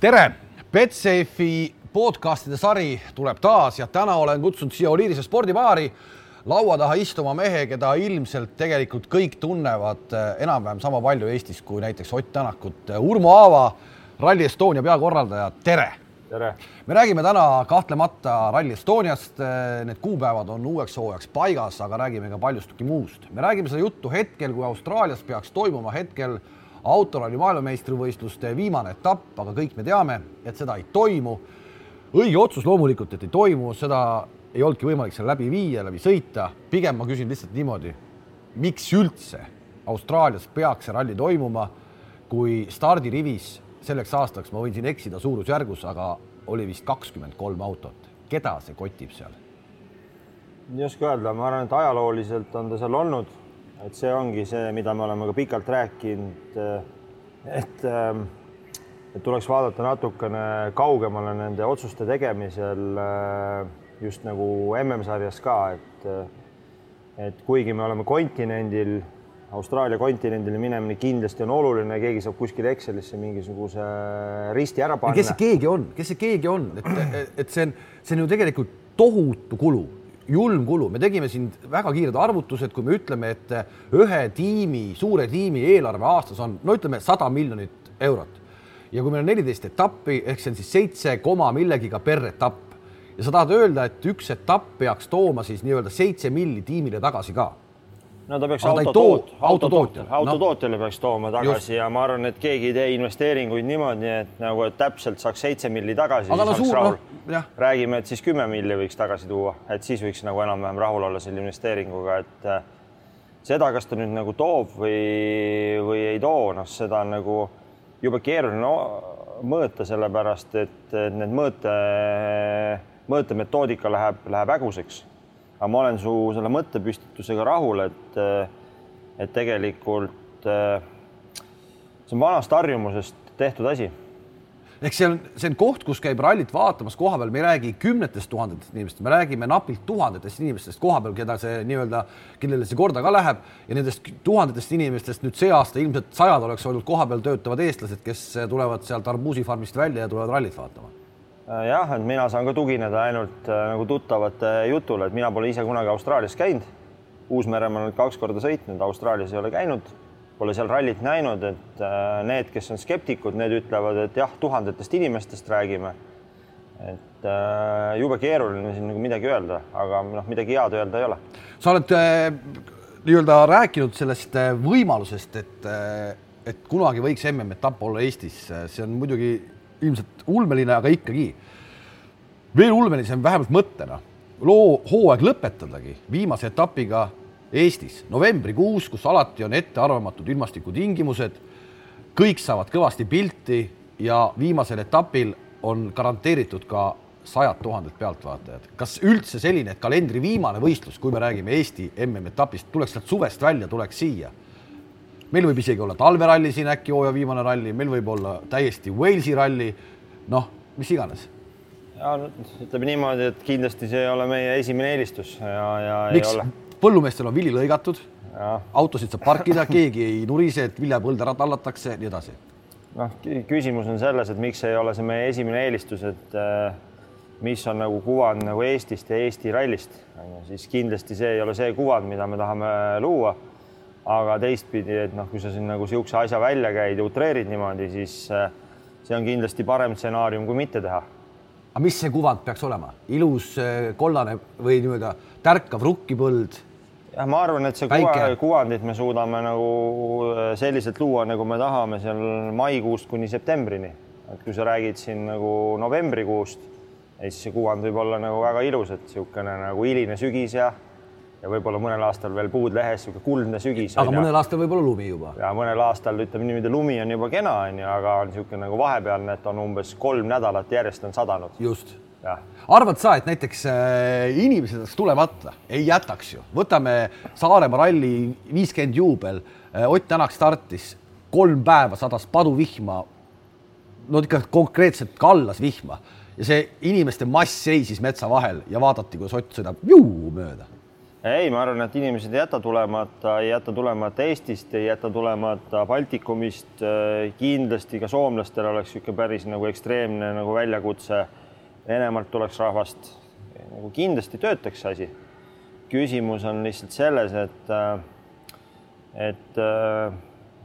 tere, Betsafe'i podcastide sari tuleb taas ja täna olen kutsunud siia Oliirise spordibaari laua taha istuma mehe, keda ilmselt tegelikult kõik tunnevad eh, enam-vähem sama palju Eestis kui näiteks Ott Tänakut. Urmo Aava, Rally Estonia peakorraldaja, tere. tere. me räägime täna kahtlemata Rally Estoniast. Need kuupäevad on uueks hooajaks paigas, aga räägime ka paljustki muust. me räägime seda juttu hetkel, kui Austraalias peaks toimuma hetkel autoralli maailmameistrivõistluste viimane etapp, aga kõik me teame, et seda ei toimu. õige otsus loomulikult, et ei toimu, seda ei olnudki võimalik seal läbi viia, läbi sõita. pigem ma küsin lihtsalt niimoodi, miks üldse Austraalias peaks see ralli toimuma, kui stardirivis selleks aastaks, ma võin siin eksida suurusjärgus, aga oli vist kakskümmend kolm autot. keda see kotib seal? ei oska öelda, ma arvan, et ajalooliselt on ta seal olnud et see ongi see, mida me oleme ka pikalt rääkinud, et, et tuleks vaadata natukene kaugemale nende otsuste tegemisel just nagu MM-sarjas ka, et et kuigi me oleme kontinendil, Austraalia kontinendile minemine kindlasti on oluline, keegi saab kuskile Excelisse mingisuguse risti ära panna. kes see keegi on, kes see keegi on, et, et see on, see on ju tegelikult tohutu kulu julm kulu, me tegime siin väga kiired arvutused, kui me ütleme, et ühe tiimi, suure tiimi eelarve aastas on no ütleme sada miljonit eurot. Ja kui meil on neliteist etappi ehk see on siis seitse koma millegiga per etapp. Ja sa tahad öelda, et üks etapp peaks tooma siis nii-öelda seitse milli tiimile tagasi ka no ta peaks autotoot-, autotootjale, autotootjale no. peaks tooma tagasi Just. ja ma arvan, et keegi ei tee investeeringuid niimoodi, et nagu et täpselt saaks seitse milli tagasi. aga no suur, noh, räägime, et siis kümme milli võiks tagasi tuua, et siis võiks nagu enam-vähem rahul olla selle investeeringuga, et äh, seda, kas ta nüüd nagu toob või, või ei too, noh, seda on nagu jube keeruline no, mõõta, sellepärast et need mõõte, mõõtemetoodika läheb, läheb häguseks aga ma olen su selle mõttepüstitusega rahul, et, et tegelikult see on vanast harjumusest tehtud asi. ehk see on, see on koht, kus käib rallit vaatamas koha peal, me ei räägi kümnetest tuhandetest inimestest, me räägime napilt tuhandetest inimestest koha peal, keda see nii-öelda, kellele see korda ka läheb ja nendest tuhandetest inimestest nüüd see aasta ilmselt sajad oleks olnud kohapeal töötavad eestlased, kes tulevad sealt arbuusifarmist välja ja tulevad rallit vaatama jah, et mina saan ka tugineda ainult äh, nagu tuttavate jutule, et mina pole ise kunagi Austraalias käinud. Uus-Meremaal nüüd kaks korda sõitnud, Austraalias ei ole käinud, pole seal rallit näinud, et äh, need, kes on skeptikud, need ütlevad, et jah, tuhandetest inimestest räägime. et jube keeruline siin nagu midagi öelda, aga noh, midagi head öelda ei ole. sa oled nii-öelda rääkinud sellest võimalusest, et, et kunagi võiks MM-etapp olla Eestis, see on muidugi ilmselt ulmeline, aga ikkagi. Veel ulmelisem vähemalt mõttena, loo hooaeg lõpetadagi viimase etapiga Eestis. Novembrikuus, kus alati on ettearvamatud ilmastikutingimused, kõik saavad kõvasti pilti ja viimasel etapil on garanteeritud ka sajad tuhanded pealtvaatajad. kas üldse selline, kalendri viimane võistlus, kui me räägime Eesti MM-etapist, tuleks sealt suvest välja, tuleks siia meil võib isegi olla talveralli siin äkki hooaja viimane ralli, meil võib olla täiesti Walesi ralli, noh, mis iganes. ja ütleme niimoodi, et kindlasti see ei ole meie esimene eelistus ja, ja miks? põllumeestel on vili lõigatud, autosid saab parkida, keegi ei nurise, et viljapõlde ära tallatakse, nii edasi. noh, küsimus on selles, et miks ei ole see meie esimene eelistus, et äh, mis on nagu kuvand nagu Eestist ja Eesti rallist, siis kindlasti see ei ole see kuvand, mida me tahame luua aga teistpidi, et noh, kui sa siin nagu niisuguse asja välja käid ja utreerid niimoodi, siis äh, see on kindlasti parem stsenaarium, kui mitte teha. aga mis see kuvand peaks olema, ilus äh, kollane või nii-öelda tärkav rukkipõld? jah, ma arvan, et see kuva, kuvandit me suudame nagu äh, selliselt luua, nagu me tahame seal maikuust kuni septembrini. et kui sa räägid siin nagu novembrikuust, siis see kuvand võib olla nagu väga ilus, et niisugune nagu hiline sügis ja ja võib-olla mõnel aastal veel puud lehes, niisugune kuldne sügis. aga mõnel aastal võib olla lumi juba. ja mõnel aastal ütleme niimoodi, lumi on juba kena, onju, aga on niisugune nagu vahepealne, et on umbes kolm nädalat järjest on sadanud. just. arvad sa, et näiteks äh, inimesed oleks tulemata, ei jätaks ju, võtame Saaremaa ralli viiskümmend juubel äh,, Ott Tänak startis, kolm päeva sadas paduvihma. no ikka konkreetselt kallas vihma ja see inimeste mass seisis metsa vahel ja vaadati, kuidas Ott sõidab juu mööda ei, ma arvan, et inimesed ei jäta tulemata, ei jäta tulemata Eestist, ei jäta tulemata Baltikumist. kindlasti ka soomlastel oleks niisugune päris nagu ekstreemne nagu väljakutse. Venemaalt tuleks rahvast, nagu kindlasti töötaks see asi. küsimus on lihtsalt selles, et, et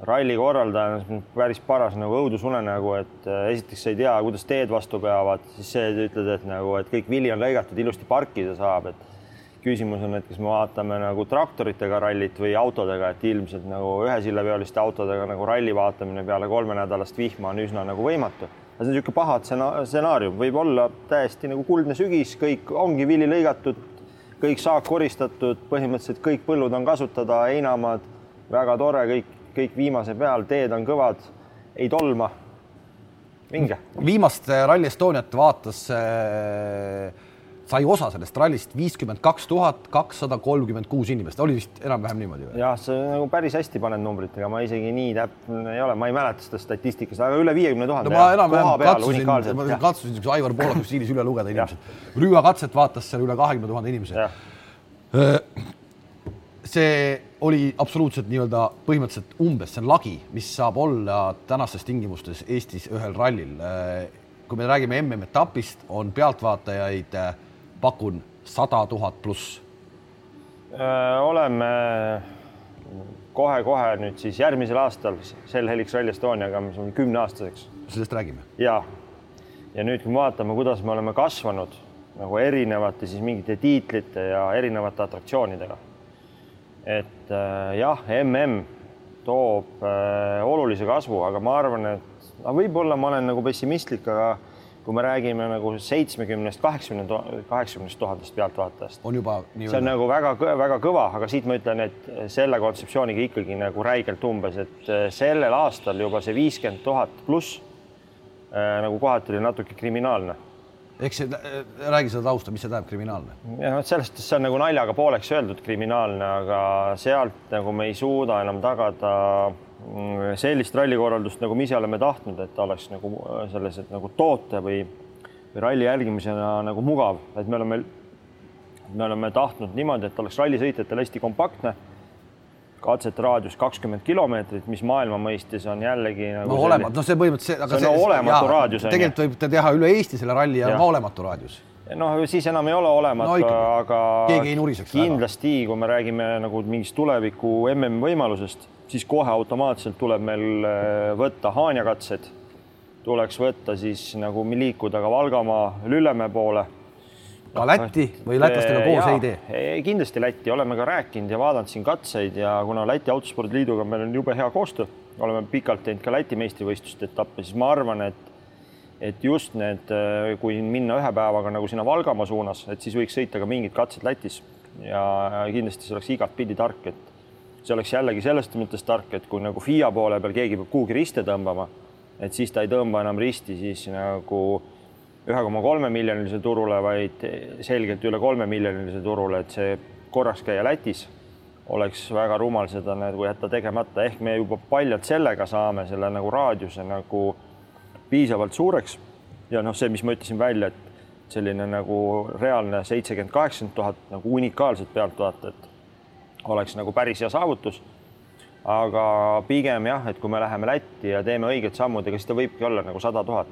ralli korraldaja on päris paras nagu õudusunenägu, et esiteks sa ei tea, kuidas teed vastu peavad, siis see ütled, et nagu, et kõik vili on lõigatud, ilusti parkida saab, et küsimus on, et kas me vaatame nagu traktoritega rallit või autodega, et ilmselt nagu ühesiljaveoliste autodega nagu ralli vaatamine peale kolmenädalast vihma on üsna nagu võimatu. see on niisugune paha stsenaarium, võib olla täiesti nagu kuldne sügis, kõik ongi vili lõigatud, kõik saak koristatud, põhimõtteliselt kõik põllud on kasutada, heinamaad, väga tore, kõik, kõik viimase peal, teed on kõvad, ei tolma. minge. viimast Rally Estoniat vaatas äh sai osa sellest rallist viiskümmend kaks tuhat kakssada kolmkümmend kuus inimest, oli vist enam-vähem niimoodi või? jah, sa nagu päris hästi paned numbritega, ma isegi nii täpne ei ole, ma ei mäleta seda statistikast, aga üle viiekümne tuhande. ma enam-vähem katsusin, ma katsusin niisuguse Aivar Poolaku stiilis üle lugeda inimesed. Rüüa katset vaatas seal üle kahekümne tuhande inimese. see oli absoluutselt nii-öelda põhimõtteliselt umbes, see on lagi, mis saab olla tänastes tingimustes Eestis ühel rallil. kui me räägime MM-etapist, on pealtvaatajaid pakun sada tuhat pluss. Äh, oleme kohe-kohe nüüd siis järgmisel aastal sel Helix Rally Estoniaga, mis on kümneaastaseks. sellest räägime. ja, ja nüüd, kui me vaatame, kuidas me oleme kasvanud nagu erinevate siis mingite tiitlite ja erinevate atraktsioonidega. et äh, jah, mm toob äh, olulise kasvu, aga ma arvan, et no, võib-olla ma olen nagu pessimistlik, aga kui me räägime nagu seitsmekümnest, kaheksakümne, kaheksakümnest tuhandest pealtvaatajast. on juba nii. see on nagu väga-väga kõva, aga siit ma ütlen, et selle kontseptsiooniga ikkagi nagu räigelt umbes, et äh, sellel aastal juba see viiskümmend tuhat pluss äh, nagu kohati oli natuke kriminaalne eks see, äh, räägi seda tausta, mis see tähendab, kriminaalne? jah, vot sellest, see on nagu naljaga pooleks öeldud kriminaalne, aga sealt nagu me ei suuda enam tagada Mm, sellist rallikorraldust, nagu me ise oleme tahtnud, et ta oleks nagu äh, selles, et nagu toote või, või ralli jälgimisena nagu mugav, et me oleme, me oleme tahtnud niimoodi, et oleks rallisõitjatel hästi kompaktne katsete raadius kakskümmend kilomeetrit, mis maailma mõistes on jällegi nagu no olematu, noh, see põhimõtteliselt, aga see on see, olematu jaa, raadius. tegelikult võib ta teha üle Eesti selle ralli ja, ja. olematu raadius. noh, siis enam ei ole olematu no,, aga keegi ei nuriseks. kindlasti, kui me räägime nagu mingist tuleviku mm võimalusest siis kohe automaatselt tuleb meil äh, võtta Haanja katsed, tuleks võtta siis nagu liikuda ka Valgamaa, Lüllemäe poole. ka Lätti või lätlastega koos jaa, ei tee? kindlasti Lätti, oleme ka rääkinud ja vaadanud siin katseid ja kuna Läti Autospordiliiduga meil on jube hea koostöö, oleme pikalt teinud ka Läti meistrivõistluste etappe, siis ma arvan, et et just need, äh, kui minna ühe päevaga nagu sinna Valgamaa suunas, et siis võiks sõita ka mingid katsed Lätis ja kindlasti see oleks igatpidi tark, et see oleks jällegi sellest mõttes tark, et kui nagu FIA poole peal keegi peab kuhugi riste tõmbama, et siis ta ei tõmba enam risti siis nagu ühe koma kolme miljonilise turule, vaid selgelt üle kolme miljonilise turule, et see korraks käia Lätis oleks väga rumal seda nagu jätta tegemata, ehk me juba paljalt sellega saame selle nagu raadiuse nagu piisavalt suureks. ja noh, see, mis ma ütlesin välja, et selline nagu reaalne seitsekümmend, kaheksakümmend tuhat nagu unikaalset pealtvaatajat oleks nagu päris hea saavutus. aga pigem jah, et kui me läheme Lätti ja teeme õiged sammud, ega siis ta võibki olla nagu sada tuhat.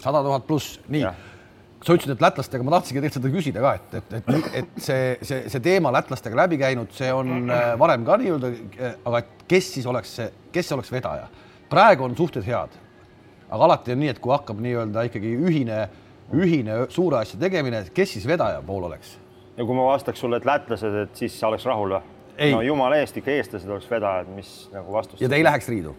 sada tuhat pluss, nii. sa ütlesid, et lätlastega, ma tahtsingi tegelikult seda küsida ka, et, et, et, et see, see, see teema lätlastega läbi käinud, see on äh, varem ka nii-öelda, äh, aga kes siis oleks see, kes oleks vedaja? praegu on suhted head, aga alati on nii, et kui hakkab nii-öelda ikkagi ühine, ühine suure asja tegemine, kes siis vedaja pool oleks? Ja kui ma vastaks sulle, et lätlased, et siis sa oleks rahul või? no jumala eest ikka eestlased oleks vedajad, mis nagu vastus. ja te ei läheks riidu?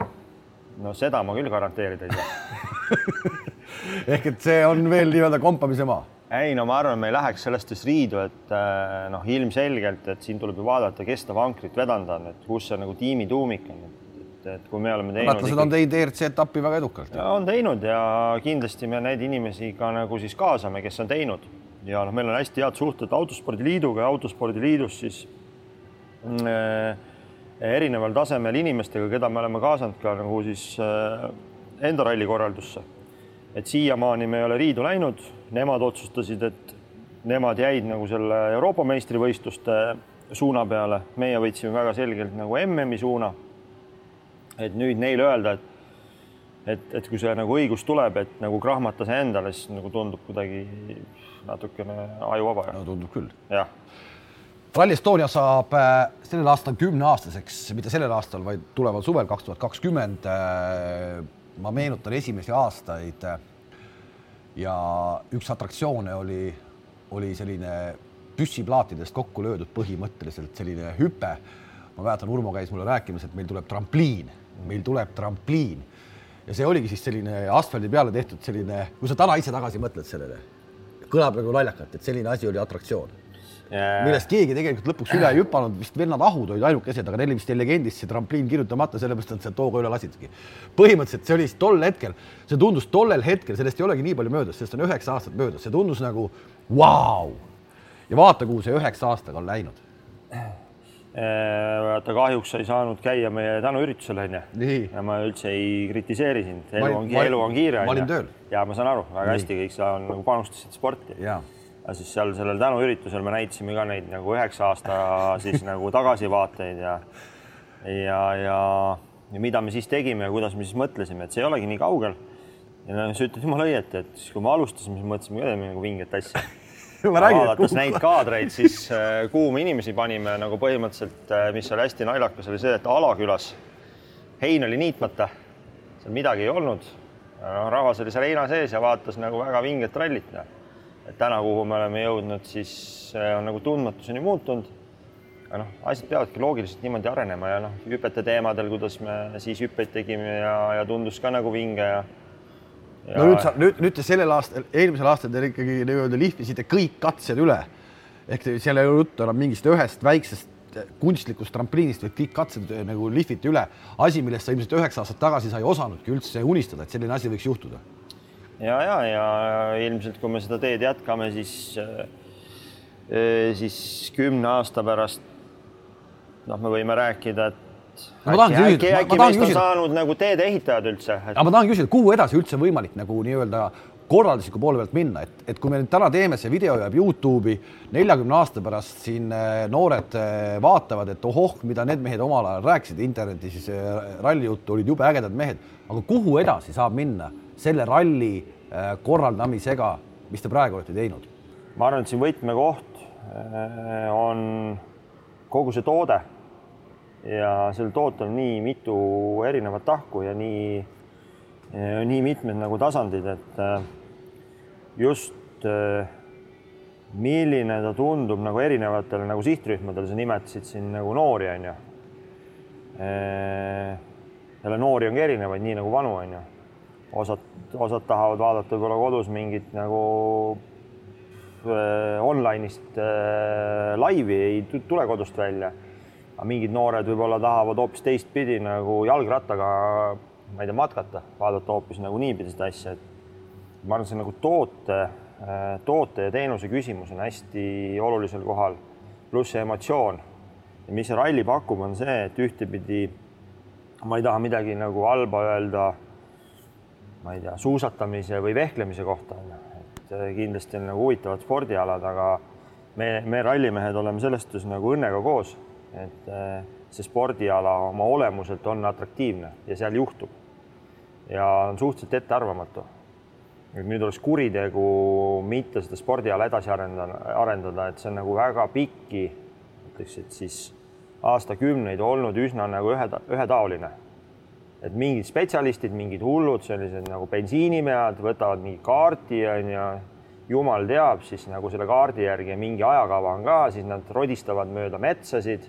no seda ma küll garanteerida ei saa ehk et see on veel nii-öelda kompamise maa? ei no ma arvan, me ei läheks sellest vist riidu, et äh, noh, ilmselgelt, et siin tuleb ju vaadata, kes seda vankrit vedanud on, et kus see nagu tiimi tuumik on, et, et kui me oleme teinud. lätlased on teinud ERC etappi väga edukalt. on teinud ja kindlasti me neid inimesi ka nagu siis kaasame, kes on teinud ja noh, meil on hästi head suhted Autospordiliiduga ja Autospordiliidus siis äh, erineval tasemel inimestega, keda me oleme kaasanud ka nagu siis äh, enda ralli korraldusse. et siiamaani me ei ole riidu läinud, nemad otsustasid, et nemad jäid nagu selle Euroopa meistrivõistluste suuna peale, meie võtsime väga selgelt nagu MM-i suuna. et nüüd neile öelda, et et, et kui see nagu õigus tuleb, et nagu krahmata see endale, siis nagu tundub kuidagi natukene ajuvaba. no tundub küll. jah. Rally Estonia saab äh, sellel aastal kümneaastaseks, mitte sellel aastal, vaid tuleval suvel kaks tuhat kakskümmend. Äh, ma meenutan esimesi aastaid äh, ja üks atraktsioone oli, oli selline püssiplaatidest kokku löödud põhimõtteliselt selline hüpe. ma mäletan, Urmo käis mulle rääkimas, et meil tuleb trampliin, meil tuleb trampliin ja see oligi siis selline asfaldi peale tehtud selline, kui sa täna ise tagasi mõtled sellele, kõlab nagu naljakalt, et selline asi oli atraktsioon yeah.. millest keegi tegelikult lõpuks üle ei hüpanud, vist vennad Ahud olid ainukesed, aga neil vist jäi legendist see trampliin kirjutamata, sellepärast et nad sealt hooga üle lasidki. põhimõtteliselt see oli tol hetkel, see tundus tollel hetkel, sellest ei olegi nii palju möödas, sellest on üheksa aastat möödas, see tundus nagu vau wow! ja vaata, kuhu see üheksa aastaga on läinud. Äh, vaata, kahjuks ei saanud käia meie tänuüritusel, onju. ja ma üldse ei kritiseeri sind, elu on, elu on kiire. ma olin tööl. ja ma saan aru väga Nii. hästi, kõik sa nagu panustasid sporti. ja siis seal sellel tänuüritusel me näitasime ka neid nagu üheksa aasta siis nagu tagasivaateid ja ja, ja, ja mida me siis tegime ja kuidas me siis mõtlesime, et see ei olegi nii kaugel. ja no sa ütled jumala õieti, et siis kui me alustasime, siis mõtlesime ka nagu vinget asja vaadates neid kaadreid, siis äh, kuhu me inimesi panime nagu põhimõtteliselt, äh, mis oli hästi naljakas, oli see, et Alakülas hein oli niitmata, seal midagi ei olnud. noh, rahvas oli seal heina sees ja vaatas nagu väga vinget rallit. Noh. et täna, kuhu me oleme jõudnud, siis äh, on nagu tundmatuseni muutunud. aga noh, asjad peavadki loogiliselt niimoodi arenema ja noh, hüpete teemadel, kuidas me siis hüppeid tegime ja, ja tundus ka nagu vinge ja no nüüd sa nüüd, nüüd te sellel aastal, eelmisel aastal te ikkagi nii-öelda lihvisite kõik katsed üle. ehk seal ei ole juttu enam mingist ühest väiksest kunstlikust trampliinist, vaid kõik katsed nagu lihviti üle. asi, millest sa ilmselt üheksa aastat tagasi sa ei osanudki üldse unistada, et selline asi võiks juhtuda. ja, ja, ja ilmselt, kui me seda teed jätkame, siis, äh, siis kümne aasta pärast noh, me võime rääkida, et ma tahangi küsida. äkki meist on saanud nagu teedeehitajad üldse et...? aga ma tahan küsida, kuhu edasi üldse võimalik nagu nii-öelda korraldusliku poole pealt minna, et, et kui me nüüd täna teeme, see video jääb Youtube'i, neljakümne aasta pärast siin äh, noored äh, vaatavad, et ohoh, mida need mehed omal ajal rääkisid internetis, siis äh, ralli juttu olid jube ägedad mehed, aga kuhu edasi saab minna selle ralli korraldamisega, mis te praegu olete teinud? ma arvan, et siin võtmekoht on kogu see toode ja sel tootel nii mitu erinevat tahku ja nii, nii mitmed nagu tasandid, et äh, just äh, milline ta tundub nagu erinevatele nagu sihtrühmadele, sa nimetasid siin nagu noori, onju. Äh, jälle noori ongi erinevaid, nii nagu vanu, onju. osad, osad tahavad vaadata võib-olla kodus mingit nagu online'ist laivi, ei tule kodust välja aga mingid noored võib-olla tahavad hoopis teistpidi nagu jalgrattaga, ma ei tea, matkata, vaadata hoopis nagu niipidi seda asja, et ma arvan, see nagu toote, toote ja teenuse küsimus on hästi olulisel kohal, pluss see emotsioon. ja mis see ralli pakub, on see, et ühtepidi ma ei taha midagi nagu halba öelda, ma ei tea, suusatamise või vehklemise kohta, et kindlasti on nagu huvitavad spordialad, aga me, me rallimehed oleme selles suhtes nagu õnnega koos et äh, see spordiala oma olemuselt on atraktiivne ja seal juhtub. ja on suhteliselt ettearvamatu. et nüüd oleks kuritegu mitte seda spordiala edasi arendada, arendada, et see on nagu väga pikki, ütleks, et siis aastakümneid olnud üsna nagu ühe, ühetaoline. et mingid spetsialistid, mingid hullud, sellised nagu bensiinimead võtavad mingi kaarti onju jumal teab, siis nagu selle kaardi järgi mingi ajakava on ka, siis nad rodistavad mööda metsasid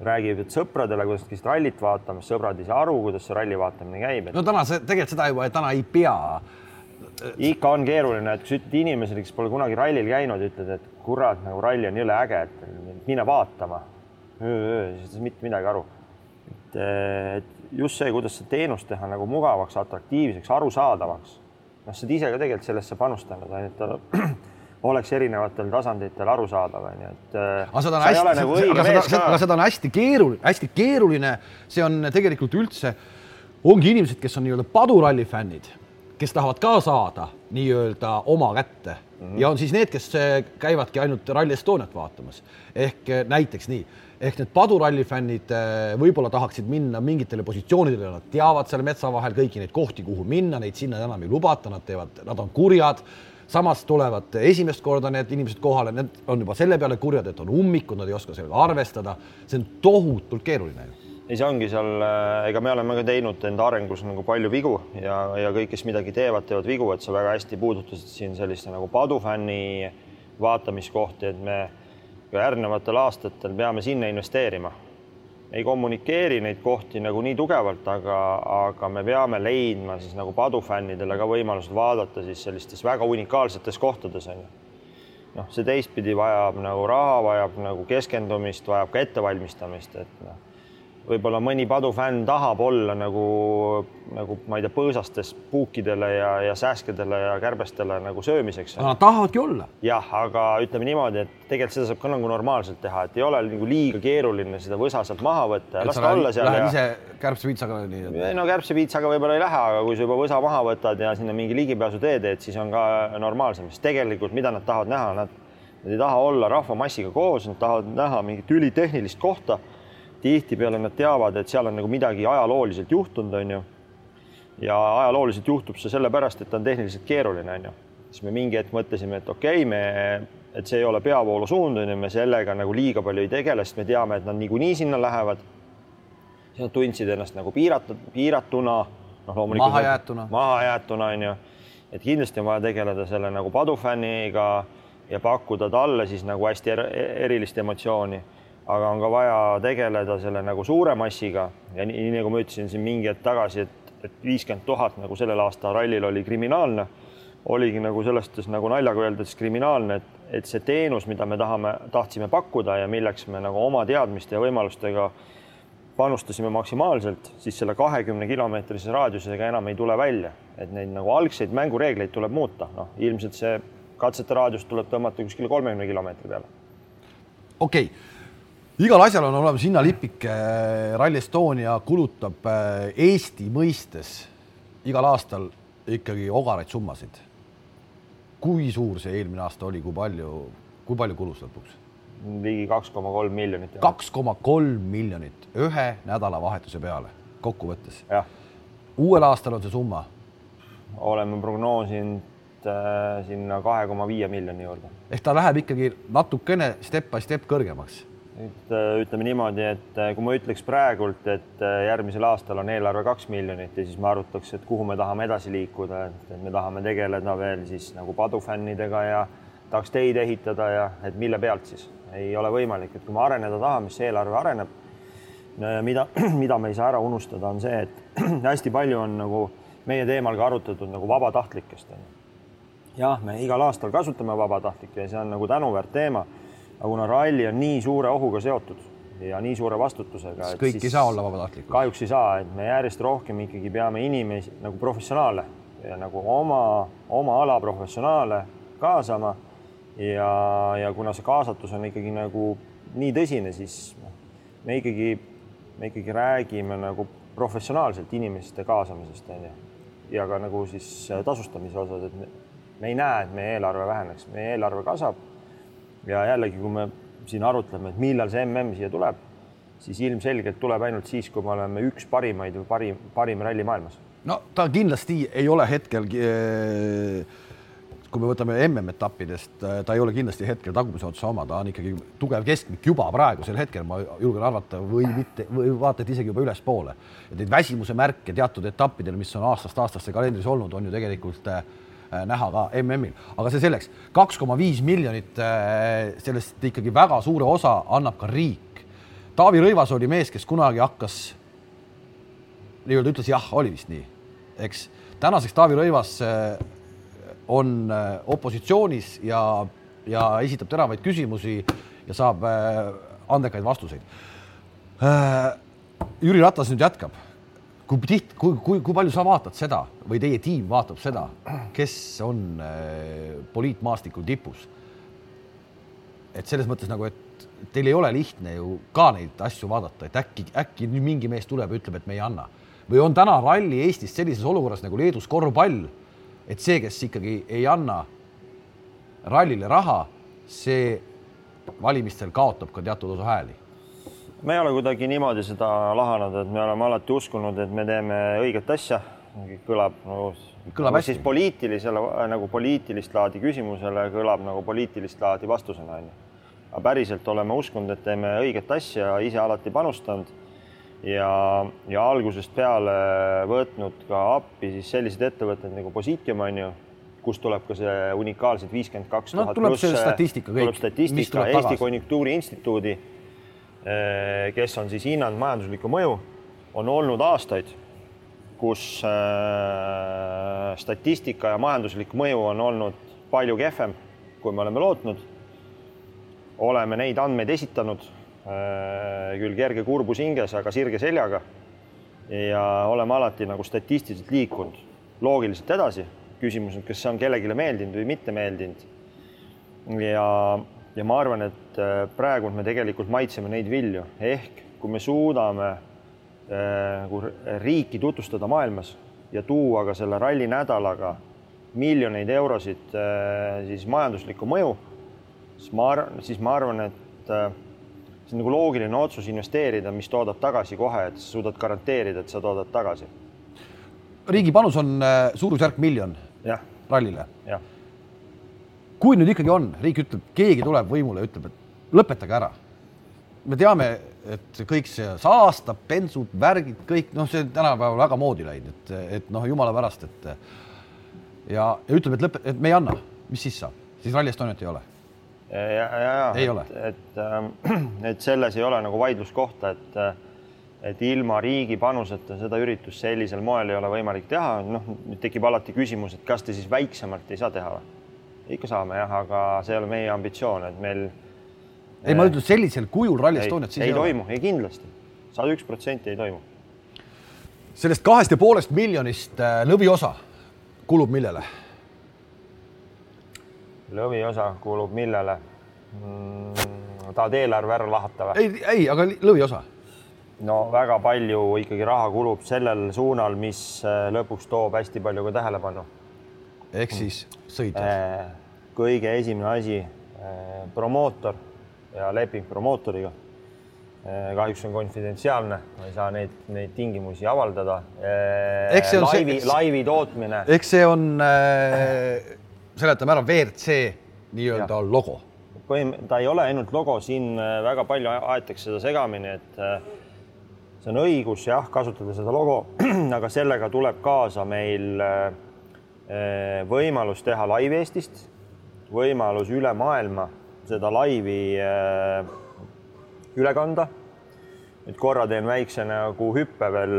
räägivad sõpradele, kuidas käisid rallit vaatamas, sõbrad ei saa aru, kuidas see ralli vaatamine käib et.... no täna see tegelikult seda juba täna ei pea. ikka on keeruline, et kui sa ütled inimesele, kes pole kunagi rallil käinud, ütled, et kurat, nagu ralli on jõle äge, et mine vaatama. siis mitte midagi aru. et, et just see, kuidas seda teenust teha nagu mugavaks, atraktiivseks, arusaadavaks. noh, sa oled ise ka tegelikult sellesse panustanud, ainult oleks erinevatel tasanditel arusaadav, onju, et. Äh, aga seda on hästi, nagu aga seda, aga seda on hästi keeruline, hästi keeruline, see on tegelikult üldse, ongi inimesed, kes on nii-öelda paduralli fännid, kes tahavad ka saada nii-öelda oma kätte. Mm -hmm. ja on siis need, kes äh, käivadki ainult Rally Estoniat vaatamas. Ehk äh, näiteks nii, ehk need paduralli fännid võib-olla tahaksid minna mingitele positsioonidele, nad teavad seal metsa vahel kõiki neid kohti, kuhu minna, neid sinna enam ei lubata, nad teevad, nad on kurjad samas tulevad esimest korda need inimesed kohale, need on juba selle peale kurjad, et on ummikud, nad ei oska sellega arvestada. see on tohutult keeruline ju ei, see ongi seal, äh, ega me oleme ka teinud enda arengus nagu palju vigu ja, ja kõik, kes midagi teevad, teevad vigu, et sa väga hästi puudutasid siin sellist nagu padufänni vaatamiskohti, et me järgnevatel aastatel peame sinna investeerima. Ei kommunikeeri neid kohti nagu nii tugevalt, aga, aga me peame leidma siis nagu padufännidele ka võimalused vaadata siis sellistes väga unikaalsetes kohtades on ju. Noh, see teistpidi vajab nagu raha, vajab nagu keskendumist, vajab ka ettevalmistamist, et noh võib-olla mõni padufänn tahab olla nagu, nagu ma ei tea, põõsastes puukidele ja, ja sääskedele ja kärbestele nagu söömiseks. Nad tahavadki olla. jah, aga ütleme niimoodi, et tegelikult seda saab ka nagu normaalselt teha, et ei ole nagu liiga keeruline seda võsa sealt maha võtta ja las ta olla seal. Lähed ja... ise kärbsepiitsaga nii et...? no kärbsepiitsaga võib-olla ei lähe, aga kui sa juba võsa maha võtad ja sinna mingi ligipääsu tee teed, siis on ka normaalsem, sest tegelikult mida nad tahavad näha, nad, nad ei taha olla rahvamassiga koos, nad tahavad näha mingit ülitehnilist kohta tihtipeale nad teavad, et seal on nagu midagi ajalooliselt juhtunud, on ju. ja ajalooliselt juhtub see sellepärast, et ta on tehniliselt keeruline, on ju. siis me mingi hetk mõtlesime, et okei okay,, me, et see ei ole peavoolusuund, on ju, me sellega nagu liiga palju ei tegele, sest me teame, et nad niikuinii sinna lähevad. siis nad tundsid ennast nagu piiratud, piiratuna, noh, loomulikult mahajäetuna, mahajäetuna on ju. et kindlasti on vaja tegeleda selle nagu padufänniga ja pakkuda talle siis nagu hästi er erilist emotsiooni aga on ka vaja tegeleda selle nagu suure massiga. Ja nii, nii nagu ma ütlesin siin mingi hetk tagasi, et, et viiskümmend tuhat nagu sellel aasta rallil oli kriminaalne, oligi nagu selles suhtes nagu naljaga öeldes kriminaalne, et, et see teenus, mida me tahame, tahtsime pakkuda ja milleks me nagu oma teadmiste ja võimalustega panustasime maksimaalselt, siis selle kahekümne kilomeetrise raadiusega enam ei tule välja, et neid nagu algseid mängureegleid tuleb muuta, noh, ilmselt see katsete raadius tuleb tõmmata kuskile kolmekümne kilomeetri peale. okei. okay igal asjal on olemas hinnalipik. Rally Estonia kulutab äh, Eesti mõistes igal aastal ikkagi ogaraid summasid. kui suur see eelmine aasta oli, kui palju, kui palju kulus lõpuks? ligi kaks koma kolm miljonit. kaks koma kolm miljonit ühe nädalavahetuse peale kokkuvõttes. uuel aastal on see summa? oleme prognoosinud äh, sinna kahe koma viie miljoni juurde. ehk ta läheb ikkagi natukene step by step kõrgemaks nüüd äh, ütleme niimoodi, et äh, kui ma ütleks praegult, et äh, järgmisel aastal on eelarve kaks miljonit ja siis me arutaks, et kuhu me tahame edasi liikuda, et me tahame tegeleda veel siis nagu padufännidega ja tahaks teid ehitada ja et mille pealt siis ei ole võimalik, et kui me areneda tahame, siis eelarve areneb. mida, mida me ei saa ära unustada, on see, et hästi palju on nagu meie teemal ka arutatud nagu vabatahtlikest. jah, me igal aastal kasutame vabatahtlikke ja see on nagu tänuväärt teema aga kuna ralli on nii suure ohuga seotud ja nii suure vastutusega. kõik siis ei saa olla vabatahtlikud. kahjuks ei saa, et me järjest rohkem ikkagi peame inimesi nagu professionaale ja nagu oma, oma ala professionaale kaasama. ja, ja kuna see kaasatus on ikkagi nagu nii tõsine, siis me ikkagi, me ikkagi räägime nagu professionaalselt inimeste kaasamisest onju ja ka nagu siis tasustamise osas, et me, me ei näe, et meie eelarve väheneks, meie eelarve kasvab ja jällegi, kui me siin arutleme, et millal see mm siia tuleb, siis ilmselgelt tuleb ainult siis, kui me oleme üks parimaid või parim, parim ralli maailmas. no ta kindlasti ei ole hetkel eh, kui me võtame MM-etappidest, ta ei ole kindlasti hetkel tagumise otsa oma, ta on ikkagi tugev keskmik juba praegusel hetkel, ma julgen arvata, või mitte, või vaata, et isegi juba ülespoole. et neid väsimuse märke teatud etappidel, mis on aastast aastasse kalendris olnud, on ju tegelikult Äh, näha ka MM-il, aga see selleks, kaks koma viis miljonit, äh, sellest ikkagi väga suure osa annab ka riik. Taavi Rõivas oli mees, kes kunagi hakkas, nii-öelda ütles jah, oli vist nii, eks. tänaseks Taavi Rõivas äh, on opositsioonis ja, ja esitab teravaid küsimusi ja saab andekaid vastuseid. Jüri Ratas nüüd jätkab kui tiht-, kui, kui, kui palju sa vaatad seda või teie tiim vaatab seda, kes on äh, poliitmaastikul tipus? et selles mõttes nagu, et teil ei ole lihtne ju ka neid asju vaadata, et äkki, äkki mingi mees tuleb ja ütleb, et me ei anna või on täna ralli Eestis sellises olukorras nagu Leedus korvpall, et see, kes ikkagi ei anna rallile raha, see valimistel kaotab ka teatud osa hääli me ei ole kuidagi niimoodi seda lahanud, et me oleme alati uskunud, et me teeme õiget asja. kõlab nagu, kõlab nagu siis poliitilisele nagu poliitilist laadi küsimusele kõlab nagu poliitilist laadi vastusena onju. aga päriselt oleme uskunud, et teeme õiget asja, ise alati panustanud ja, ja algusest peale võtnud ka appi siis sellised ettevõtted nagu Positium onju kust tuleb ka see unikaalsed viiskümmend kaks tuhat. tuleb see statistika kõik. tuleb statistika Eesti Konjunktuuriinstituudi kes on siis hinnanud majanduslikku mõju, on olnud aastaid, kus eh, statistika ja majanduslik mõju on olnud palju kehvem, kui me oleme lootnud. oleme neid andmeid esitanud, eh, küll kerge kurbus hinges, aga sirge seljaga. ja oleme alati nagu statistiliselt liikunud loogiliselt edasi. küsimus on, kas see on kellelegi meeldinud või mitte meeldinud. ja ja ma arvan, et äh, praegu me tegelikult maitseme neid vilju, ehk kui me suudame nagu riiki tutvustada maailmas ja tuua ka selle ralli nädalaga miljoneid eurosid äh, siis majanduslikku mõju, siis ma arvan, siis ma arvan, et see on nagu loogiline otsus investeerida, mis toodab tagasi kohe, et sa suudad garanteerida, et sa toodad tagasi. riigi panus on suurusjärk miljon rallile. jah kui nüüd ikkagi on, riik ütleb, keegi tuleb võimule ja ütleb, et lõpetage ära. me teame, et kõik see saastab, bensud, värgid, kõik noh, see tänapäeval väga moodi läinud, et, et noh, jumala pärast, et ja, ja ütleb, et lõpe, et me ei anna, mis siis saab, siis Rally Estoniat ei ole. ja, ja, ja, ei et, et, ähm, et selles ei ole nagu vaidluskohta, et et ilma riigi panuseta seda üritust sellisel moel ei ole võimalik teha, noh, nüüd tekib alati küsimus, et kas te siis väiksemalt ei saa teha või? Ikka saame jah, aga see ei ole meie ambitsioon, et meil. ei, ma ütlen sellisel kujul Rally Estoniat siis ei, ei toimu, ei kindlasti, sada üks protsenti ei toimu. sellest kahest ja poolest miljonist äh, lõviosa kulub millele? lõviosa kulub millele mm,? tahad eelarve ära lahata või? ei, ei, aga lõviosa no väga palju ikkagi raha kulub sellel suunal, mis äh, lõpuks toob hästi palju ka tähelepanu. Ehk siis sõitjad? Äh, kõige esimene asi, äh, promootor ja leping promootoriga. Äh, kahjuks on konfidentsiaalne, ma ei saa neid, neid tingimusi avaldada. laivi, laivi tootmine. eks see on seletame ära, WRC nii-öelda logo. põhim-, ta ei ole ainult logo, siin väga palju aetakse seda segamini, et see on õigus jah, kasutada seda logo, aga sellega tuleb kaasa meil äh, võimalus teha live Eestist, võimalus üle maailma seda laivi eh, üle kanda. nüüd korra teen väikse nagu hüppe veel,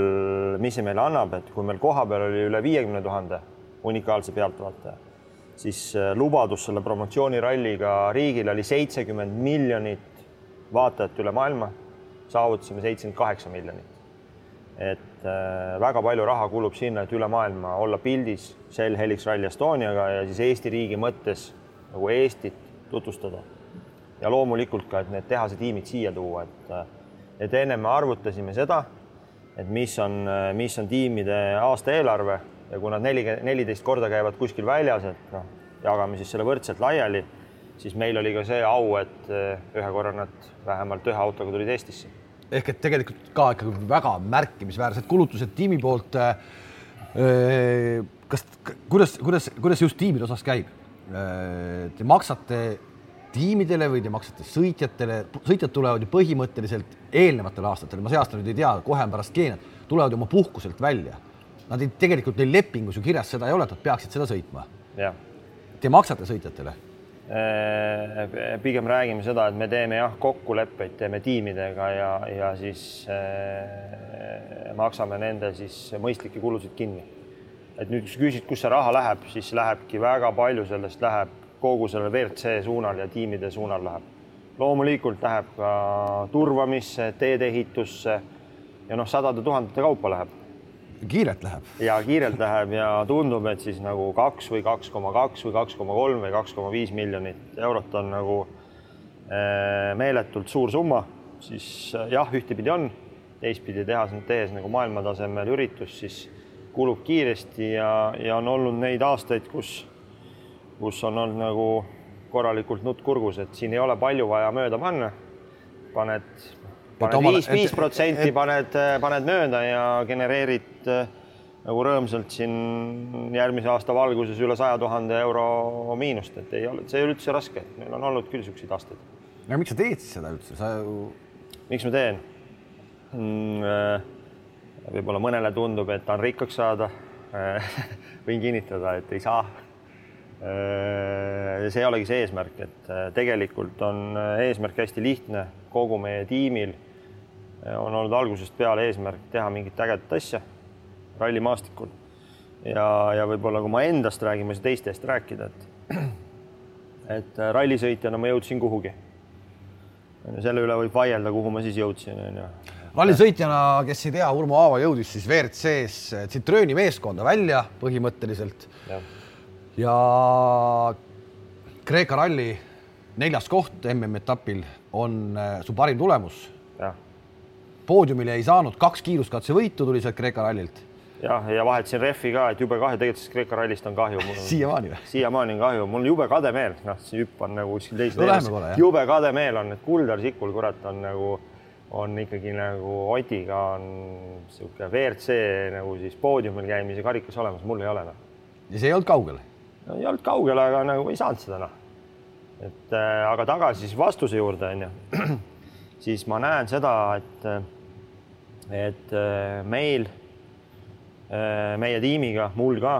mis see meile annab, et kui meil kohapeal oli üle viiekümne tuhande unikaalse pealtvaataja, siis eh, lubadus selle promotsiooniralliga riigile oli seitsekümmend miljonit vaatajat üle maailma. saavutasime seitsekümmend kaheksa miljonit et äh, väga palju raha kulub sinna, et üle maailma olla pildis sel Helix Rally Estoniaga ja siis Eesti riigi mõttes nagu Eestit tutvustada. ja loomulikult ka, et need tehasetiimid siia tuua, et, äh, et ennem me arvutasime seda, et mis on, äh, mis on tiimide aastaeelarve ja kui nad neli, neliteist korda käivad kuskil väljas, et noh, jagame siis selle võrdselt laiali, siis meil oli ka see au, et ühe korra nad vähemalt ühe autoga tulid Eestisse ehk et tegelikult ka ikkagi väga märkimisväärsed kulutused tiimi poolt. Äh, äh, kas, kuidas, kuidas, kuidas just tiimide osas käib? Äh, te maksate tiimidele või te maksate sõitjatele, sõitjad tulevad ju põhimõtteliselt eelnevatel aastatel, ma see aasta nüüd ei tea, kohe on pärast Keeniat, tulevad ju oma puhkuselt välja. Nad ei, tegelikult neil lepingus ju kirjas seda ei ole, et nad peaksid seda sõitma. Te maksate sõitjatele pigem räägime seda, et me teeme jah, kokkuleppeid teeme tiimidega ja, ja siis äh, maksame nende siis mõistlikke kulusid kinni. et nüüd, kui sa küsid, kus see raha läheb, siis lähebki väga palju sellest läheb kogu selle WRC suunal ja tiimide suunal läheb. loomulikult läheb ka turvamisse, teedeehitusse ja noh, sadade tuhandete kaupa läheb kiirelt läheb. ja kiirelt läheb ja tundub, et siis nagu kaks või kaks koma kaks või kaks koma kolm või kaks koma viis miljonit eurot on nagu äh, meeletult suur summa, siis äh, jah, ühtepidi on, teistpidi teha, tehes nagu maailmatasemel üritus, siis kulub kiiresti ja, ja on olnud neid aastaid, kus, kus on olnud nagu korralikult nutt kurgus, et siin ei ole palju vaja mööda panna. paned, paned viis, viis protsenti paned, paned mööda ja genereerid äh, nagu rõõmsalt siin järgmise aasta valguses üle saja tuhande euro miinust, et ei ole, see ei ole üldse raske, meil on olnud küll niisuguseid aastaid. no miks sa teed seda üldse, sa ju. miks ma teen mm,? Äh, võib-olla mõnele tundub, et tahan rikkaks saada võin kinnitada, et ei saa. see ei olegi see eesmärk, et äh, tegelikult on äh, eesmärk hästi lihtne, kogu meie tiimil äh, on olnud algusest peale eesmärk teha mingit ägedat asja rallimaastikul. ja, ja võib-olla kui ma endast räägin, ma ei saa teiste eest rääkida, et et rallisõitjana ma jõudsin kuhugi. selle üle võib vaielda, kuhu ma siis jõudsin, onju rallisõitjana, kes ei tea, Urmo Aava jõudis siis WRC-s Citrooni meeskonda välja põhimõtteliselt. ja Kreeka ralli neljas koht MM-etapil on äh, su parim tulemus. Poodiumile ei saanud, kaks kiiruskatsevõitu tuli sealt Kreeka rallilt. jah, ja vahetasin rehvi ka, et jube kahju, tegelikult sellest Kreeka rallist on kahju. siiamaani või? siiamaani on kahju, mul on jube kade meel, noh, see hüpp on nagu kuskil teises no,. jube kade meel on, et Kuldar Sikul, kurat, on nagu on ikkagi nagu Otiga on niisugune WRC nagu siis poodiumil käimise karikas olemas, mul ei ole noh. ja see ei olnud kaugel? no ei olnud kaugel, aga nagu ei saanud seda noh. et äh, aga tagasi siis vastuse juurde onju, siis ma näen seda, et, et äh, meil äh,, meie tiimiga, mul ka,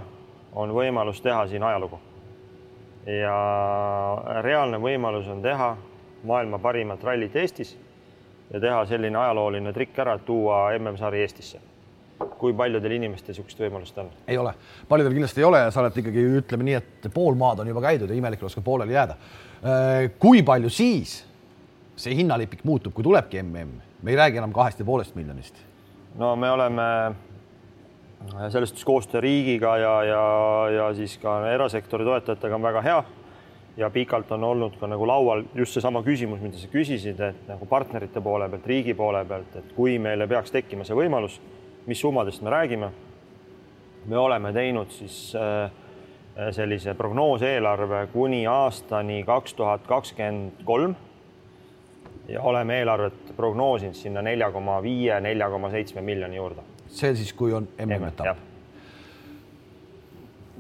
on võimalus teha siin ajalugu. ja reaalne võimalus on teha maailma parimat rallit Eestis ja teha selline ajalooline trikk ära, et tuua MM-sari Eestisse. kui paljudel inimestel niisugust võimalust on? ei ole, paljudel kindlasti ei ole ja sa oled ikkagi, ütleme nii, et pool maad on juba käidud ja imelik oleks ka pooleli jääda. Äh, kui palju siis see hinnalipik muutub, kui tulebki MM? me ei räägi enam kahest ja poolest miljonist. no me oleme selles suhtes koostöö riigiga ja, ja, ja siis ka erasektori toetajatega on väga hea ja pikalt on olnud ka nagu laual just seesama küsimus, mida sa küsisid, et nagu partnerite poole pealt, riigi poole pealt, et kui meile peaks tekkima see võimalus, mis summadest me räägime. me oleme teinud siis äh, sellise prognooseelarve kuni aastani kaks tuhat kakskümmend kolm ja oleme eelarvet prognoosinud sinna nelja koma viie, nelja koma seitsme miljoni juurde. see siis, kui on MM-etapp?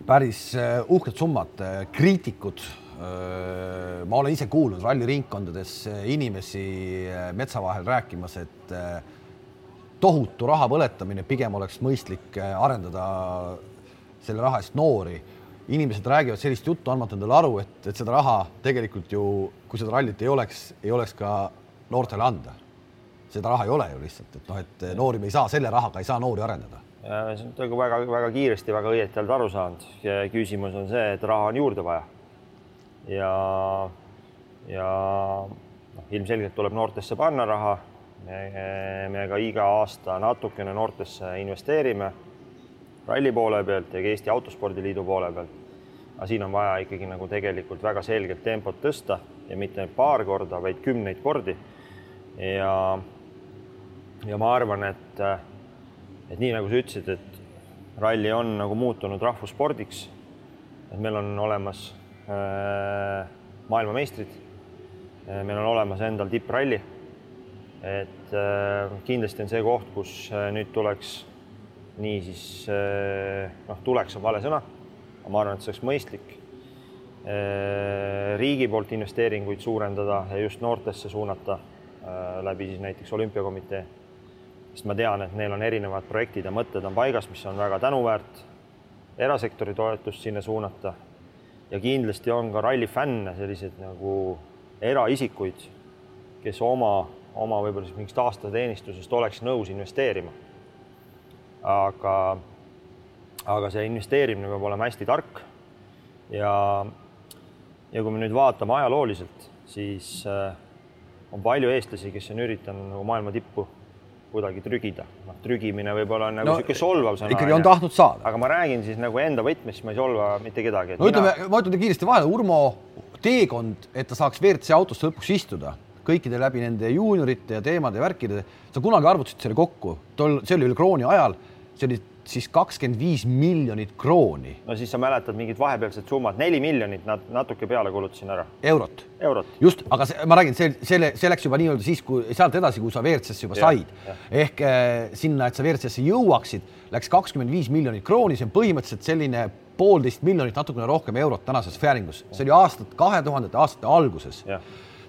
päris äh, uhked summad, kriitikud ma olen ise kuulnud ralliringkondades inimesi metsa vahel rääkimas, et tohutu raha põletamine, pigem oleks mõistlik arendada selle raha eest noori. Inimesed räägivad sellist juttu, andmata endale aru, et, et seda raha tegelikult ju, kui seda rallit ei oleks, ei oleks ka noortele anda. seda raha ei ole ju lihtsalt, et noh, et noori me ei saa, selle rahaga ei saa noori arendada. see on nagu väga-väga kiiresti, väga õieti oled aru saanud. küsimus on see, et raha on juurde vaja ja, ja noh, ilmselgelt tuleb noortesse panna raha. me ka iga aasta natukene noortesse investeerime ralli poole pealt ja ka Eesti Autospordiliidu poole pealt. aga siin on vaja ikkagi nagu tegelikult väga selgelt tempot tõsta ja mitte paar korda, vaid kümneid kordi. ja, ja ma arvan, et, et nii nagu sa ütlesid, et ralli on nagu muutunud rahvusspordiks. et meil on olemas Äh, maailmameistrid. Äh, meil on olemas endal tippralli. et äh, kindlasti on see koht, kus nüüd tuleks niisiis noh, tuleks on vale sõna, aga ma arvan, et see oleks mõistlik riigi poolt investeeringuid suurendada ja just noortesse suunata läbi siis näiteks olümpiakomitee. sest ma tean, et neil on erinevad projektid ja mõtted on paigas, mis on väga tänuväärt. erasektori toetust sinna suunata ja kindlasti on ka ralli fänne, selliseid nagu eraisikuid, kes oma, oma võib-olla siis mingist aastateenistusest oleks nõus investeerima. Aga, aga see investeerimine peab olema hästi tark. ja, ja kui me nüüd vaatame ajalooliselt, siis äh, on palju eestlasi, kes on üritanud nagu maailma tippu kuidagi trügida. noh, trügimine võib-olla on nagu no, niisugune solvav sõna. ikkagi on tahtnud saada. aga ma räägin siis nagu enda võtmes, ma ei solva mitte kedagi. no mina... ütleme, ma ütlen kiiresti vahele, Urmo teekond, et ta saaks WRC autosse lõpuks istuda, kõikide läbi nende juuniorite ja teemade ja värkide, sa kunagi arvutasid selle kokku, tol, see oli veel krooni ajal, see oli siis kakskümmend viis miljonit krooni. no siis sa mäletad mingid vahepealsed summad, neli miljonit nad natuke peale kulutasin ära. eurot. eurot. just, aga see, ma räägin, see, selle, see läks juba nii-öelda siis, kui sealt edasi, kui sa WRC-sse juba ja, said. ehk äh, sinna, et sa WRC-sse jõuaksid, läks kakskümmend viis miljonit krooni, see on põhimõtteliselt selline poolteist miljonit, natukene rohkem eurot tänases Färingus, see oli aastat, kahe tuhandete aastate alguses.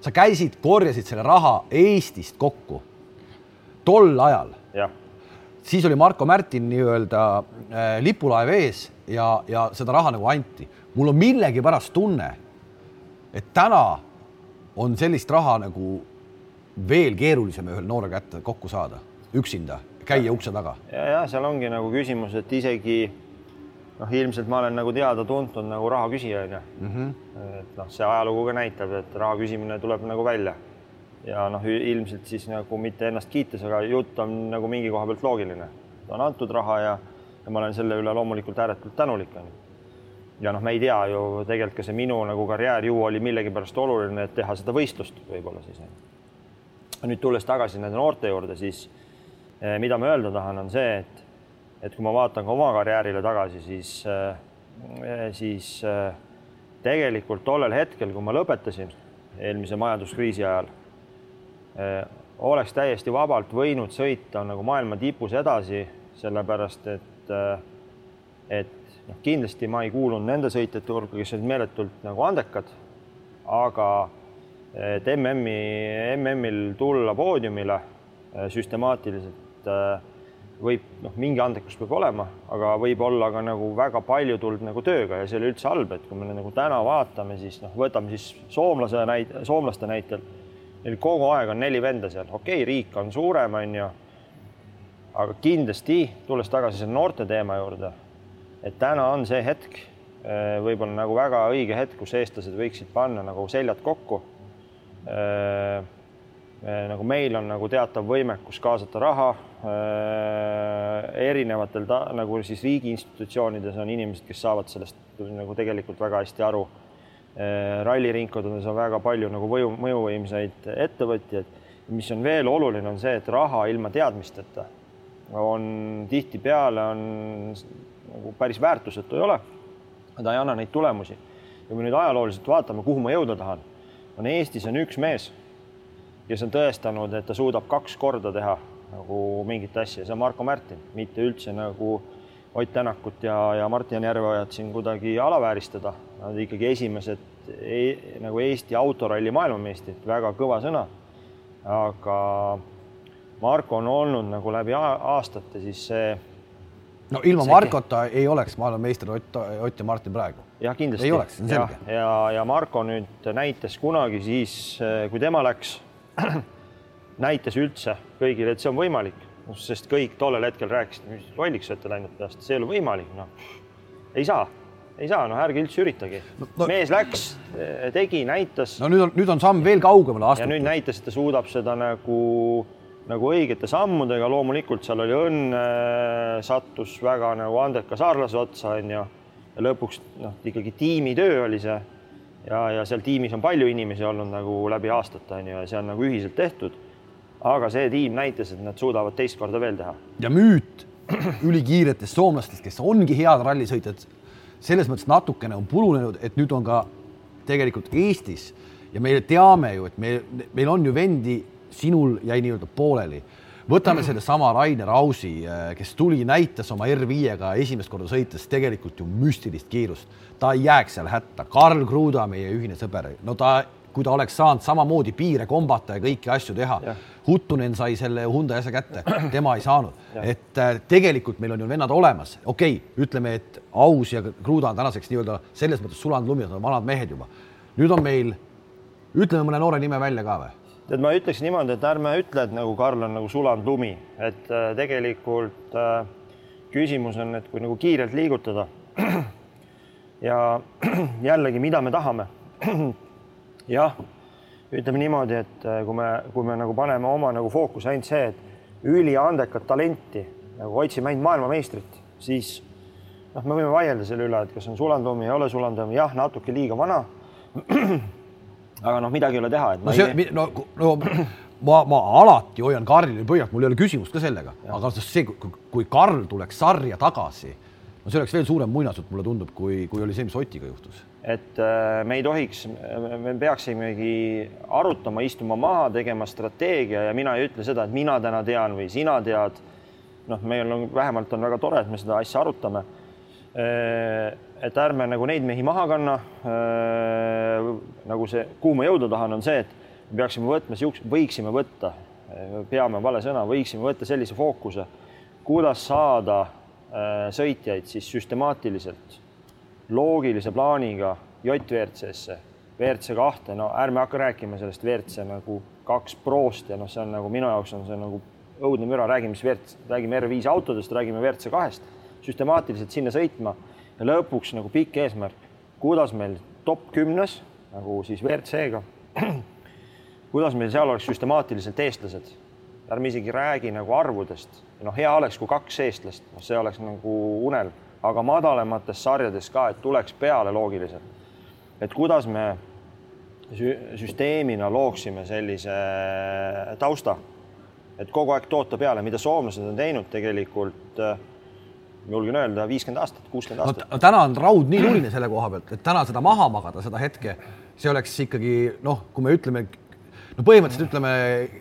sa käisid, korjasid selle raha Eestist kokku tol ajal. Siis oli Marko Märtin nii-öelda äh, lipulaev ees ja, ja seda raha nagu anti. mul on millegipärast tunne, et täna on sellist raha nagu veel keerulisem ühel noore kätte kokku saada, üksinda, käia ukse taga. ja, ja seal ongi nagu küsimus, et isegi noh, ilmselt ma olen nagu teada-tuntud nagu raha küsija onju mm. -hmm. et noh, see ajalugu ka näitab, et raha küsimine tuleb nagu välja ja noh, ilmselt siis nagu mitte ennast kiites, aga jutt on nagu mingi koha pealt loogiline. on antud raha ja, ja ma olen selle üle loomulikult ääretult tänulik onju. ja noh, me ei tea ju tegelikult ka see minu nagu karjäär ju oli millegipärast oluline, et teha seda võistlust võib-olla siis. nüüd tulles tagasi nende noorte juurde, siis eh, mida ma öelda tahan, on see, et et kui ma vaatan ka oma karjäärile tagasi, siis eh,, siis eh, tegelikult tollel hetkel, kui ma lõpetasin eelmise majanduskriisi ajal oleks täiesti vabalt võinud sõita nagu maailma tipus edasi, sellepärast et, äh, et noh, kindlasti ma ei kuulunud nende sõitjate hulka, kes olid meeletult nagu andekad, aga et MM-i, MM-il tulla poodiumile äh, süstemaatiliselt võib noh, mingi andekus peab olema, aga võib olla ka nagu väga palju tulnud nagu tööga ja see ei ole üldse halb, et kui me nagu täna vaatame, siis noh, võtame siis soomlase näite, soomlaste näitel Neil kogu aeg on neli venda seal, okei okay,, riik on suurem, on ju. aga kindlasti, tulles tagasi selle noorte teema juurde, et täna on see hetk, eh, võib-olla nagu väga õige hetk, kus eestlased võiksid panna nagu seljad kokku. Eh, eh, nagu meil on nagu teatav võimekus kaasata raha. erinevatel ta, nagu siis riigi institutsioonides on inimesed, kes saavad sellest nagu tegelikult väga hästi aru ralliringkondades on väga palju nagu mõju, mõjuvõimsaid ettevõtjaid. mis on veel oluline, on see, et raha ilma teadmisteta on tihtipeale on nagu päris väärtusetu ei ole. ta ei anna neid tulemusi. kui me nüüd ajalooliselt vaatame, kuhu ma jõuda tahan, on Eestis on üks mees, kes on tõestanud, et ta suudab kaks korda teha nagu mingit asja, see on Marko Märtin, mitte üldse nagu Ott Tänakut ja, ja Martin Järveojat siin kuidagi alavääristada. Nad ikkagi esimesed e, nagu Eesti autoralli maailmameistrid, väga kõva sõna. aga Marko on olnud nagu läbi aastate siis see. no ilma see... Markota ei oleks maailmameister Ott, Ott ja Martin praegu. jah, kindlasti. ei oleks, see on selge. ja, ja, ja Marko nüüd näitas kunagi siis, kui tema läks, näitas üldse kõigile, et see on võimalik noh, sest kõik tollel hetkel rääkisid, mis lolliks olete läinud peast, see ei ole võimalik, noh. ei saa, ei saa, noh, ärge üldse üritage no,. No, mees läks, tegi, näitas. no nüüd on, nüüd on samm veel kaugemale astutud. ja nüüd näitas, et ta suudab seda nagu, nagu õigete sammudega, loomulikult seal oli õnne, sattus väga nagu andeka saarlase otsa, onju. ja lõpuks noh, ikkagi tiimitöö oli see ja, ja seal tiimis on palju inimesi olnud nagu läbi aastate onju ja see on nagu ühiselt tehtud aga see tiim näitas, et nad suudavad teist korda veel teha. ja müüt ülikiiretest soomlastest, kes ongi head rallisõitjad, selles mõttes natukene on purunenud, et nüüd on ka tegelikult Eestis ja me teame ju, et me, meil on ju vendi, sinul jäi nii-öelda pooleli. võtame sellesama Rainer Ausi, kes tuli, näitas oma R5-ga esimest korda sõites tegelikult ju müstilist kiirust. ta ei jääks seal hätta. Karl Kruda, meie ühine sõber, no ta kui ta oleks saanud samamoodi piire kombata ja kõiki asju teha. Huttunen sai selle Hyundai asja kätte, tema ei saanud. et äh, tegelikult meil on ju vennad olemas, okei okay,, ütleme, et Aus ja Kruda on tänaseks nii-öelda selles mõttes sulanud lumi, nad on vanad mehed juba. nüüd on meil, ütleme mõne noore nime välja ka või? tead, ma ütleks niimoodi, et ärme ütle, et nagu Karl on nagu sulanud lumi, et äh, tegelikult äh, küsimus on, et kui nagu kiirelt liigutada ja jällegi, mida me tahame jah, ütleme niimoodi, et äh, kui me, kui me nagu paneme oma nagu fookuse ainult see, et üliandekat talenti nagu otsime ainult maailmameistrit, siis noh, me võime vaielda selle üle, et kas on Sulandumi, ei ole Sulandumi, jah, natuke liiga vana. aga noh, midagi ei ole teha, et no see ei..., no, no ma, ma alati hoian Karli pöialt, mul ei ole küsimust ka sellega, aga see, kui Karl tuleks sarja tagasi, no see oleks veel suurem muinasjutt, mulle tundub, kui, kui oli see, mis Otiga juhtus. et äh, me ei tohiks, me peaksimegi arutama, istuma maha, tegema strateegia ja mina ei ütle seda, et mina täna tean või sina tead. noh, meil on vähemalt on väga tore, et me seda asja arutame. Äh, et ärme nagu neid mehi maha kanna. Äh, nagu see, kuhu ma jõuda tahan, on see, et me peaksime võtma siukse, võiksime võtta, peame vale sõna, võiksime võtta sellise fookuse, kuidas saada sõitjaid siis süstemaatiliselt, loogilise plaaniga JVRC-sse, WRC kahte, no ärme hakka rääkima sellest WRC nagu kaks Prost ja noh, see on nagu minu jaoks on see nagu õudne müra, räägime siis WRC, räägime R5 autodest, räägime WRC kahest, süstemaatiliselt sinna sõitma ja lõpuks nagu pikk eesmärk, kuidas meil top kümnes nagu siis WRC-ga kuidas meil seal oleks süstemaatiliselt eestlased. Ärme isegi räägi nagu arvudest, noh, hea oleks, kui kaks eestlast, noh, see oleks nagu unelm, aga madalamates sarjades ka, et tuleks peale loogiliselt. et kuidas me süsteemina looksime sellise tausta, et kogu aeg toota peale, mida soomlased on teinud tegelikult julgen öelda viiskümmend aastat, kuuskümmend aastat no,. täna on raud nii tuline selle koha pealt, et täna seda maha magada, seda hetke, see oleks ikkagi noh, kui me ütleme no põhimõtteliselt ütleme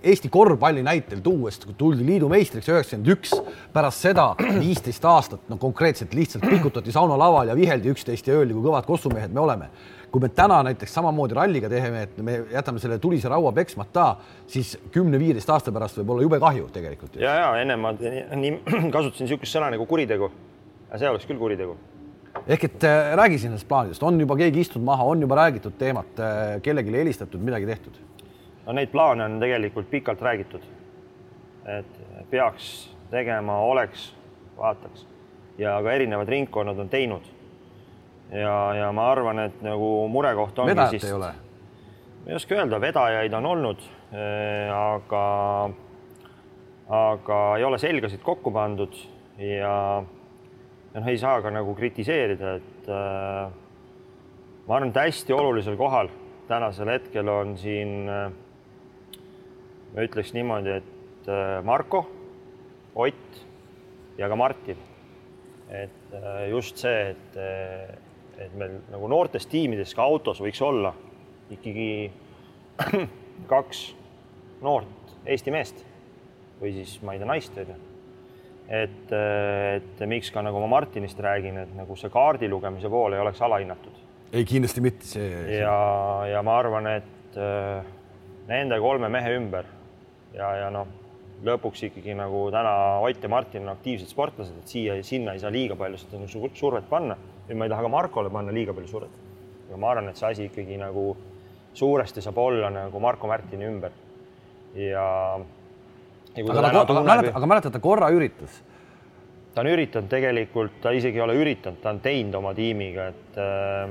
Eesti korvpalli näitel tuues, kui tuldi liidu meistriks üheksakümmend üks, pärast seda viisteist aastat, no konkreetselt lihtsalt pikutati saunalaval ja viheldi üksteist ja öeldi, kui kõvad kossumehed me oleme. kui me täna näiteks samamoodi ralliga teeme, et me jätame selle tulise raua peksmata, siis kümne-viieteist aasta pärast võib olla jube kahju tegelikult. ja, ja enne ma nii kasutasin niisugust sõna nagu kuritegu. see oleks küll kuritegu ehk et äh, räägi siin nendest plaanidest, on juba keegi istunud maha, on juba räägitud teemat äh,, kellelegi helistatud, midagi tehtud no neid plaane on tegelikult pikalt räägitud. et peaks tegema, oleks, vaataks ja ka erinevad ringkonnad on teinud. ja, ja ma arvan, et nagu murekoht ongi vedajat siis. ei ole? ma ei oska öelda, vedajaid on olnud, eh, aga, aga ei ole selgasid kokku pandud ja, ja noh, ei saa ka nagu kritiseerida, et äh, ma arvan, et hästi olulisel kohal tänasel hetkel on siin äh, ma ütleks niimoodi, et äh, Marko, Ott ja ka Martin. et äh, just see, et, äh, et meil nagu noortes tiimides ka autos võiks olla ikkagi kaks noort Eesti meest või siis ma ei tea, naist onju. et, et miks ka nagu ma Martinist räägin, et nagu see kaardi lugemise pool ei oleks alahinnatud. ei, kindlasti mitte see. ja, ja ma arvan, et nende kolme mehe ümber ja, ja noh, lõpuks ikkagi nagu täna Ott ja Martin on aktiivsed sportlased, et siia ja sinna ei saa liiga palju seda nagu survet panna. nüüd ma ei taha ka Markole panna liiga palju survet. aga ma arvan, et see asi ikkagi nagu suuresti saab olla nagu Marko Märtini ümber. ja, ja. aga, aga, aga, mäletad, aga mäletad, ta korra üritas? ta on üritanud tegelikult, ta isegi ei ole üritanud, ta on teinud oma tiimiga, et Äh,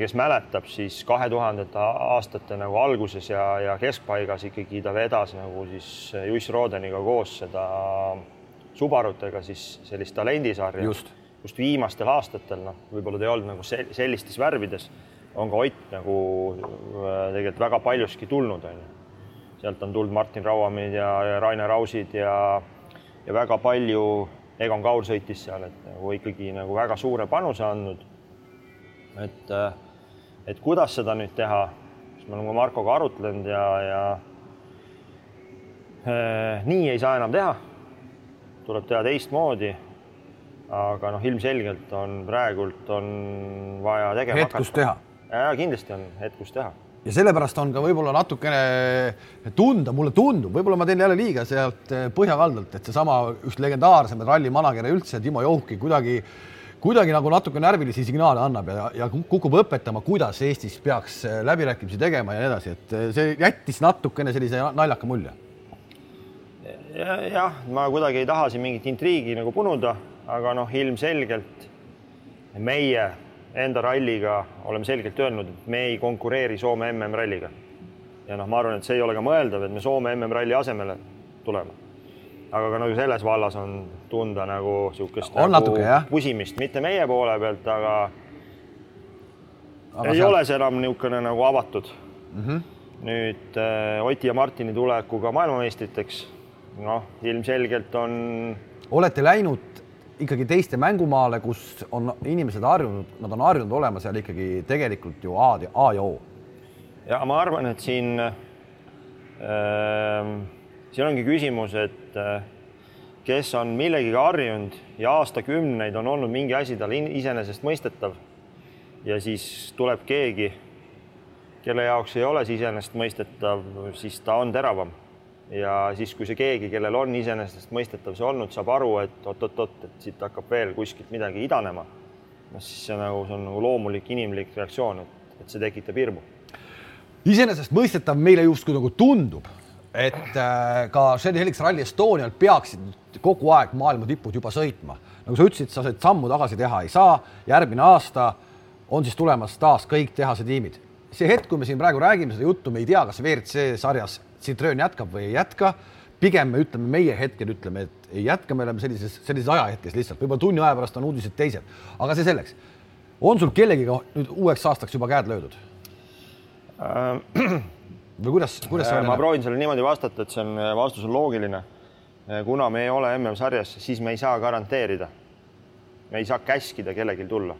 kes mäletab, siis kahe tuhandete aastate nagu alguses ja, ja keskpaigas ikkagi ta vedas nagu siis Juss Rodeniga koos seda Subarutega siis sellist talendisarja. just, just viimastel aastatel, noh, võib-olla ta ei olnud nagu sellistes värvides, on ka Ott nagu äh, tegelikult väga paljuski tulnud, on ju. sealt on tulnud Martin Rauamid ja, ja Rainer Rausid ja, ja väga palju, Egon Kaur sõitis seal, et nagu ikkagi nagu väga suure panuse andnud et, äh, et kuidas seda nüüd teha, siis me oleme Markoga arutlenud ja, ja äh, nii ei saa enam teha. tuleb teha teistmoodi. aga noh, ilmselgelt on praegult on vaja tegema hetk, kus teha. ja kindlasti on hetk, kus teha ja sellepärast on ka võib-olla natukene tunda, mulle tundub, võib-olla ma teen jälle liiga sealt põhjakaldalt, et seesama üks legendaarsemaid rallimanager'e üldse, Timo Jouhki kuidagi äh, kuidagi nagu natuke närvilisi signaale annab ja, ja kukub õpetama, kuidas Eestis peaks äh, läbirääkimisi tegema ja nii edasi, et äh, see jättis natukene sellise naljaka mulje. jah, ma kuidagi ei taha siin mingit intriigi nagu punuda, aga noh, ilmselgelt meie enda ralliga oleme selgelt öelnud, et me ei konkureeri Soome MM-ralliga. ja noh, ma arvan, et see ei ole ka mõeldav, et me Soome MM-ralli asemele tuleme aga ka nagu selles vallas on tunda nagu niisugust nagu pusimist, mitte meie poole pealt, aga, aga ei seal... ole see enam niisugune nagu avatud mm. -hmm. nüüd äh, Oti ja Martini tulekuga maailmameistriteks, noh, ilmselgelt on. olete läinud ikkagi teiste mängumaale, kus on inimesed harjunud, nad on harjunud olema seal ikkagi tegelikult ju A, A ja O. ja ma arvan, et siin äh,, siin ongi küsimus, et äh, kes on millegagi harjunud ja aastakümneid on olnud mingi asi talle iseenesestmõistetav ja siis tuleb keegi, kelle jaoks ei ole see iseenesestmõistetav, siis ta on teravam. ja siis, kui see keegi, kellel on iseenesestmõistetav see olnud, saab aru, et oot-oot-oot, et siit hakkab veel kuskilt midagi idanema, noh siis see nagu, see on nagu loomulik inimlik reaktsioon, et, et see tekitab hirmu. iseenesestmõistetav meile justkui nagu tundub, et äh, ka Helix Rally Estonial peaksid kogu aeg maailma tipud juba sõitma. nagu sa ütlesid, sa said sammu tagasi teha ei saa, järgmine aasta on siis tulemas taas kõik tehase tiimid. see hetk, kui me siin praegu räägime seda juttu, me ei tea, kas WRC sarjas Citroen jätkab või ei jätka. pigem me ütleme, meie hetkel ütleme, et ei jätka, me oleme sellises, sellises ajahetkes lihtsalt, võib-olla tunni aja pärast on uudised teised, aga see selleks. on sul kellegiga nüüd uueks aastaks juba käed löödud äh,? või kuidas, kuidas see äh, ma proovin sellele niimoodi vastata, et see on, vastus on loogiline. Äh, kuna me ei ole MM-sarjas, siis me ei saa garanteerida. me ei saa käskida kellelgi tulla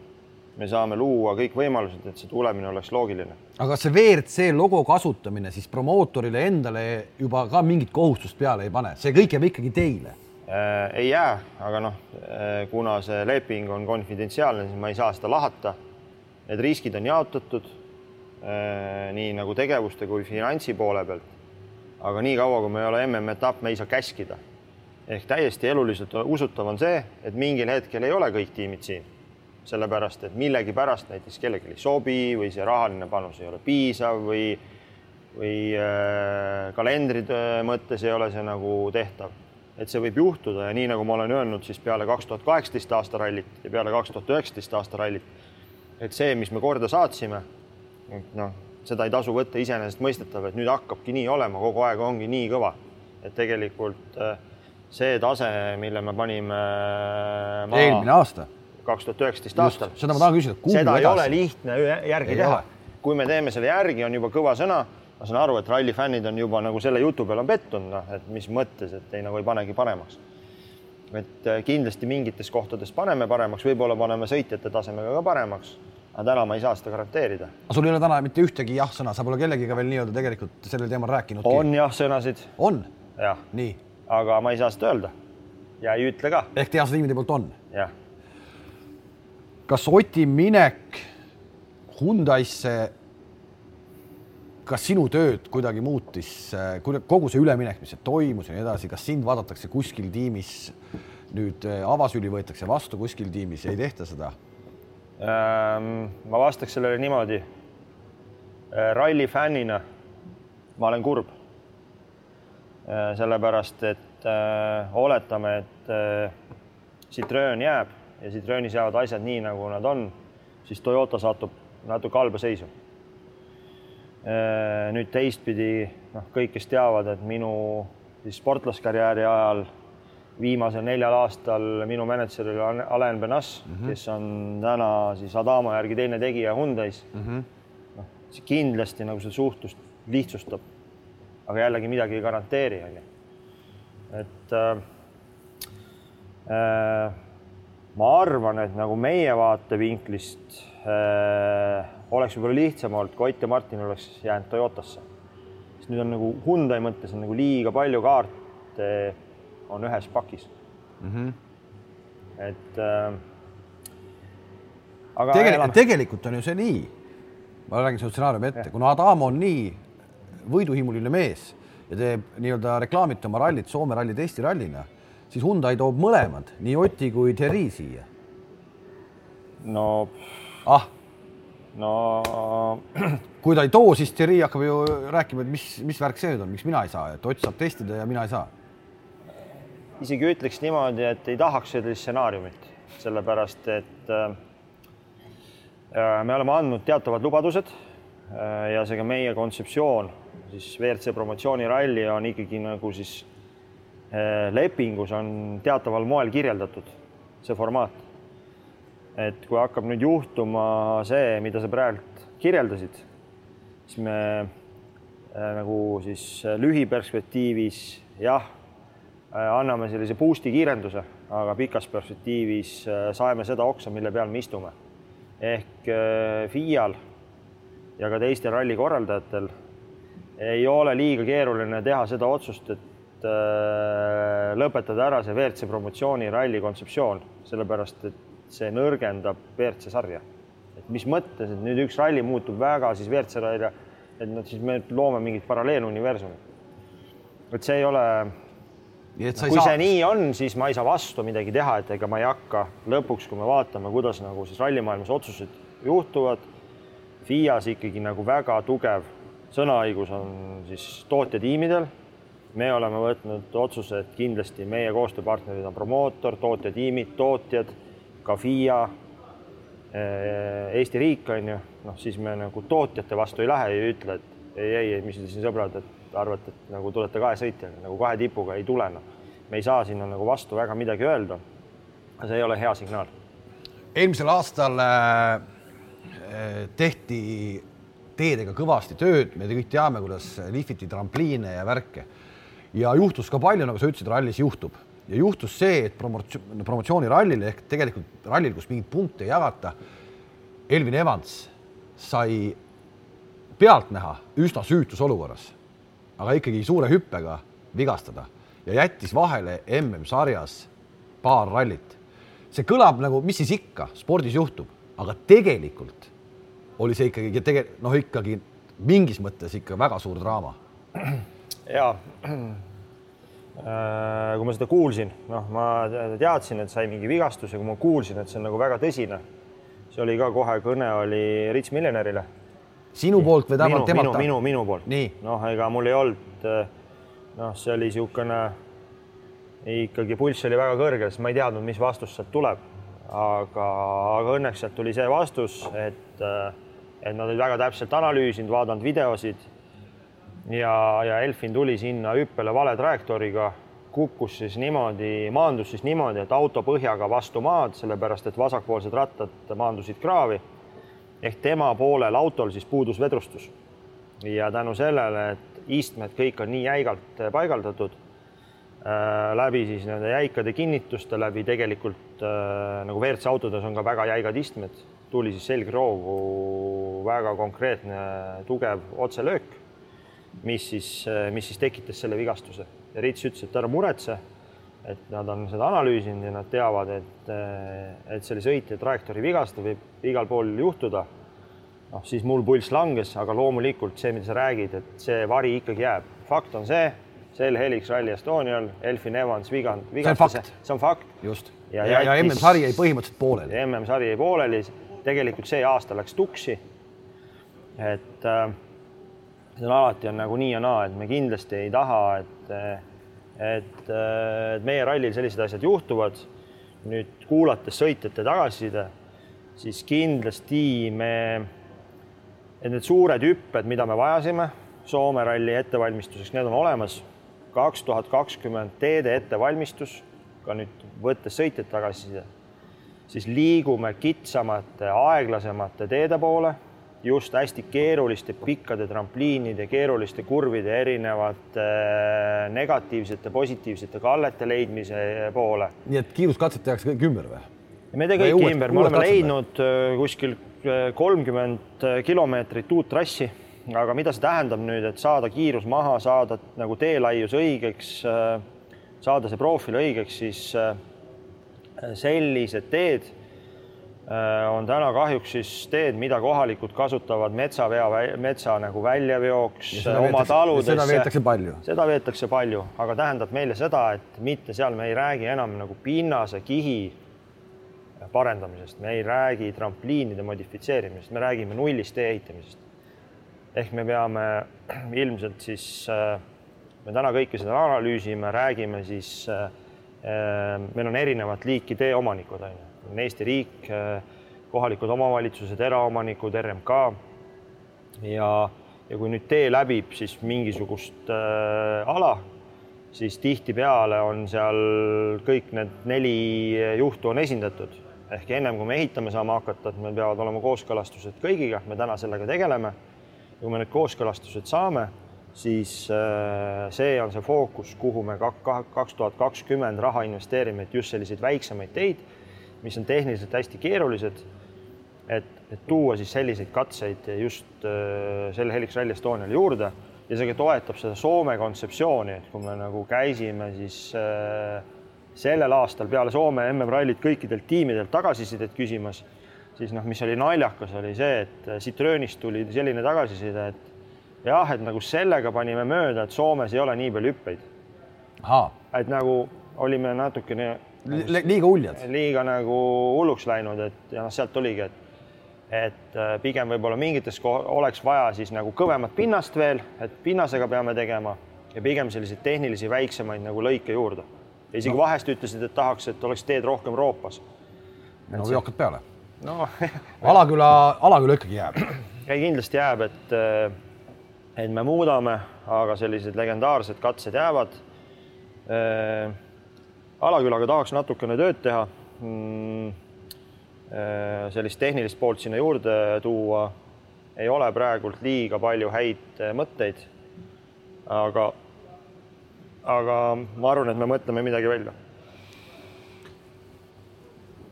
me saame luua kõik võimalused, et see tulemine oleks loogiline. aga see WRC logo kasutamine siis promootorile endale juba ka mingit kohustust peale ei pane, see kõik jääb ikkagi teile äh,? ei jää, aga noh äh,, kuna see leping on konfidentsiaalne, siis ma ei saa seda lahata. Need riskid on jaotatud äh, nii nagu tegevuste kui finantsi poole pealt. aga niikaua, kui me ei ole MM-etapp, me ei saa käskida. ehk täiesti eluliselt usutav on see, et mingil hetkel ei ole kõik tiimid siin sellepärast et millegipärast näiteks kellelegi ei sobi või see rahaline panus ei ole piisav või, või äh, kalendride mõttes ei ole see nagu tehtav. et see võib juhtuda ja nii nagu ma olen öelnud, siis peale kaks tuhat kaheksateist aasta rallit ja peale kaks tuhat üheksateist aasta rallit, et see, mis me korda saatsime, noh, seda ei tasu võtta iseenesestmõistetav, et nüüd hakkabki nii olema, kogu aeg ongi nii kõva, et tegelikult äh, see tase, mille me panime äh, maha, eelmine aasta kaks tuhat üheksateist aastal. seda ma tahan küsida, kuhu seda edasi? ei ole lihtne järgi ei teha. kui me teeme selle järgi, on juba kõva sõna. ma saan aru, et ralli fännid on juba nagu selle jutu peale on pettunud, noh, et mis mõttes, et ei nagu ei panegi paremaks. et äh, kindlasti mingites kohtades paneme paremaks, võib-olla paneme sõitjate tasemega ka paremaks aga täna ma ei saa seda garanteerida. aga sul ei ole täna mitte ühtegi jah-sõna, sa pole kellegiga veel nii-öelda tegelikult sellel teemal rääkinud? on jah-sõnasid. on? jah. nii. aga ma ei saa seda öelda ja ei ütle ka. ehk tehase tiimide poolt on? jah kas Oti minek Hyundai'sse, kas sinu tööd kuidagi muutis, kogu see üleminek, mis toimus ja nii edasi, kas sind vaadatakse kuskil tiimis nüüd äh, avasüli võetakse vastu kuskil tiimis ei tehta seda? Ma vastaks sellele niimoodi. Äh, ralli fännina ma olen kurb. Äh, sellepärast, et oletame, et Citroen jääb ja Citroenis jäävad asjad nii, nagu nad on, siis Toyota satub natuke halba seisu. Nüüd teistpidi, noh, kõik, kes teavad, et minu siis sportlaskarjääri ajal viimasel neljal aastal minu mänedžer oli Alain Benas mm, -hmm. kes on täna siis Adama järgi teine tegija Hyundai's mm. -hmm. noh, see kindlasti nagu seda suhtlust lihtsustab. aga jällegi midagi ei garanteeri, onju. et äh, äh, ma arvan, et nagu meie vaatevinklist äh, oleks võib-olla lihtsam olnud, kui Ott ja Martin oleks jäänud Toyotasse. sest nüüd on nagu Hyundai mõttes on nagu liiga palju kaarte on ühes pakis mm. -hmm. et äh, aga tegelikult, tegelikult on ju see nii, ma räägin selle stsenaariumi ette, kuna Adamo on nii võiduhimuline mees ja teeb nii-öelda reklaamite oma rallit Soome rallit Eesti rallina siis Hyundai toob mõlemad, nii Oti kui Thierry siia. no ah, no kui ta ei too, siis Thierry hakkab ju rääkima, et mis, mis värk see nüüd on, miks mina ei saa, et Ott saab testida ja mina ei saa. Isegi ütleks niimoodi, et ei tahaks sellist stsenaariumit, sellepärast et äh, me oleme andnud teatavad lubadused äh, ja seega meie kontseptsioon siis WRC promotsiooniralli on ikkagi nagu siis Äh, lepingus on teataval moel kirjeldatud see formaat. et kui hakkab nüüd juhtuma see, mida sa praegu kirjeldasid, siis me nagu siis lühiperspektiivis jah, anname sellise boost'i kiirenduse, aga pikas perspektiivis saeme seda oksa, mille peal me istume. ehk FIA-l ja ka teistel ralli korraldajatel ei ole liiga keeruline teha seda otsust, et äh, lõpetada ära see WRC promotsiooni ralli kontseptsioon, sellepärast et see nõrgendab WRC sarja et mis mõttes, et nüüd üks ralli muutub väga siis WRC ralli, et noh, siis me loome mingit paralleeluniversumi. et see ei ole. Kui saa... see nii on, siis ma ei saa vastu midagi teha, et ega ma ei hakka lõpuks, kui me vaatame, kuidas nagu siis rallimaailmas otsused juhtuvad. FIAs ikkagi nagu väga tugev sõnaõigus on siis tootjatiimidel. me oleme võtnud otsuse, et kindlasti meie koostööpartnerid on promootor, tootjatiimid, tootjad, ka FIA Äh, Eesti riik on ju, noh, siis me nagu tootjate vastu ei lähe ja ei ütle, et ei, ei, ei, mis te siin sõbrad, et arvate, et nagu tulete kahe sõitjaga, nagu kahe tipuga ei tule, noh. me ei saa sinna nagu vastu väga midagi öelda. see ei ole hea signaal. eelmisel aastal äh, tehti teedega kõvasti tööd, me kõik teame, kuidas lihviti trampliine ja värke. ja juhtus ka palju, nagu sa ütlesid, rallis juhtub ja juhtus see, et promotsioon, promotsioonirallil ehk tegelikult rallil, kus mingeid punkte ei jagata, Elvin Evans sai pealtnäha üsna süütus olukorras, aga ikkagi suure hüppega vigastada ja jättis vahele MM-sarjas paar rallit. see kõlab nagu, mis siis ikka, spordis juhtub, aga tegelikult oli see ikkagi tege-, noh, ikkagi mingis mõttes ikka väga suur draama. ja Äh, kui ma seda kuulsin, noh, ma teadsin, et sai mingi vigastus ja kui ma kuulsin, et see on nagu väga tõsine, see oli ka kohe kõne oli Rich Millenerile. Sinu poolt või temalt? minu, minu, minu, minu poolt. noh, ega mul ei olnud, noh, see oli niisugune ikkagi pulss oli väga kõrge, sest ma ei teadnud, mis vastus sealt tuleb. aga, aga õnneks sealt tuli see vastus, et, et nad olid väga täpselt analüüsinud, vaadanud videosid ja, ja Elfin tuli sinna hüppele vale trajektooriga, kukkus siis niimoodi, maandus siis niimoodi, et auto põhjaga vastu maad, sellepärast et vasakpoolsed rattad maandusid kraavi. Ehk tema poolel autol siis puudus vedrustus. ja tänu sellele, et istmed kõik on nii jäigalt paigaldatud äh,, läbi siis nende jäikade kinnituste läbi tegelikult äh, nagu WRC autodes on ka väga jäigad istmed, tuli siis selgroogu väga konkreetne tugev otselöök mis siis, mis siis tekitas selle vigastuse ja Rits ütles, et ära muretse, et nad on seda analüüsinud ja nad teavad, et, et selle sõitja trajektoori vigastada võib igal pool juhtuda. noh, siis mul pulss langes, aga loomulikult see, mida sa räägid, et see vari ikkagi jääb. fakt on see, sel Helix Rally Estonial Elfin Evans vigand, vigastas, see on fakt. just. ja, ja, ja, MM-sari jäi põhimõtteliselt pooleli. MM-sari jäi pooleli, tegelikult see aasta läks tuksi. et äh, see on alati on nagu nii ja naa, et me kindlasti ei taha, et, et, et meie rallil sellised asjad juhtuvad. nüüd kuulates sõitjate tagasiside, siis kindlasti me, et need suured hüpped, mida me vajasime Soome ralli ettevalmistuseks, need on olemas. kaks tuhat kakskümmend teede ettevalmistus, ka nüüd võttes sõitjate tagasiside, siis liigume kitsamate, aeglasemate teede poole just hästi keeruliste pikkade trampliinide, keeruliste kurvide, erinevate äh, negatiivsete, positiivsete kallete leidmise poole. nii et kiiruskatset tehakse kõik ümber või? me ei tee kõiki ümber, me oleme leidnud äh, kuskil äh, kolmkümmend kilomeetrit uut trassi, aga mida see tähendab nüüd, et saada kiirus maha, saada nagu teelaius õigeks, saada see profiil õigeks, siis sellised teed Äh, on täna kahjuks siis teed, mida kohalikud kasutavad metsavea, metsa nagu väljaveoks oma taludesse. seda veetakse palju. seda veetakse palju, aga tähendab meile seda, et mitte seal me ei räägi enam nagu pinnase kihi parendamisest, me ei räägi trampliinide modifitseerimisest, me räägime nullist tee ehitamisest. ehk me peame ilmselt siis, äh, me täna kõike seda analüüsime, räägime siis, äh, meil on erinevat liiki teeomanikud, on ju on Eesti riik, kohalikud omavalitsused, eraomanikud, RMK. ja, ja kui nüüd tee läbib siis mingisugust äh, ala, siis tihtipeale on seal kõik need neli juhtu on esindatud ehk ennem kui me ehitama saame hakata, et meil peavad olema kooskõlastused kõigiga, me täna sellega tegeleme. kui me need kooskõlastused saame, siis äh, see on see fookus, kuhu me kaks tuhat kakskümmend raha investeerime, et just selliseid väiksemaid teid, mis on tehniliselt hästi keerulised, et, et tuua siis selliseid katseid just äh, selle Helix Rally Estoniale juurde ja see ka toetab seda Soome kontseptsiooni, et kui me nagu käisime siis äh, sellel aastal peale Soome MM-rallit kõikidelt tiimidelt tagasisidet küsimas, siis noh, mis oli naljakas, oli see, et Citroenist tuli selline tagasiside, et jah, et nagu sellega panime mööda, et Soomes ei ole nii palju hüppeid. et nagu olime natukene liiga uljad. liiga nagu hulluks läinud, et ja noh, sealt oligi, et et äh, pigem võib-olla mingites oleks vaja siis nagu kõvemat pinnast veel, et pinnasega peame tegema ja pigem selliseid tehnilisi väiksemaid nagu lõike juurde. ja isegi no. vahest ütlesid, et tahaks, et oleks teed rohkem roopas. no või hakkad peale. no Alaküla, Alaküla ikkagi jääb. ei, kindlasti jääb, et äh, et me muudame, aga sellised legendaarsed katsed jäävad. Alakülaga tahaks natukene tööd teha. Mm, äh, sellist tehnilist poolt sinna juurde tuua. ei ole praegult liiga palju häid äh, mõtteid. aga, aga ma arvan, et me mõtleme midagi välja.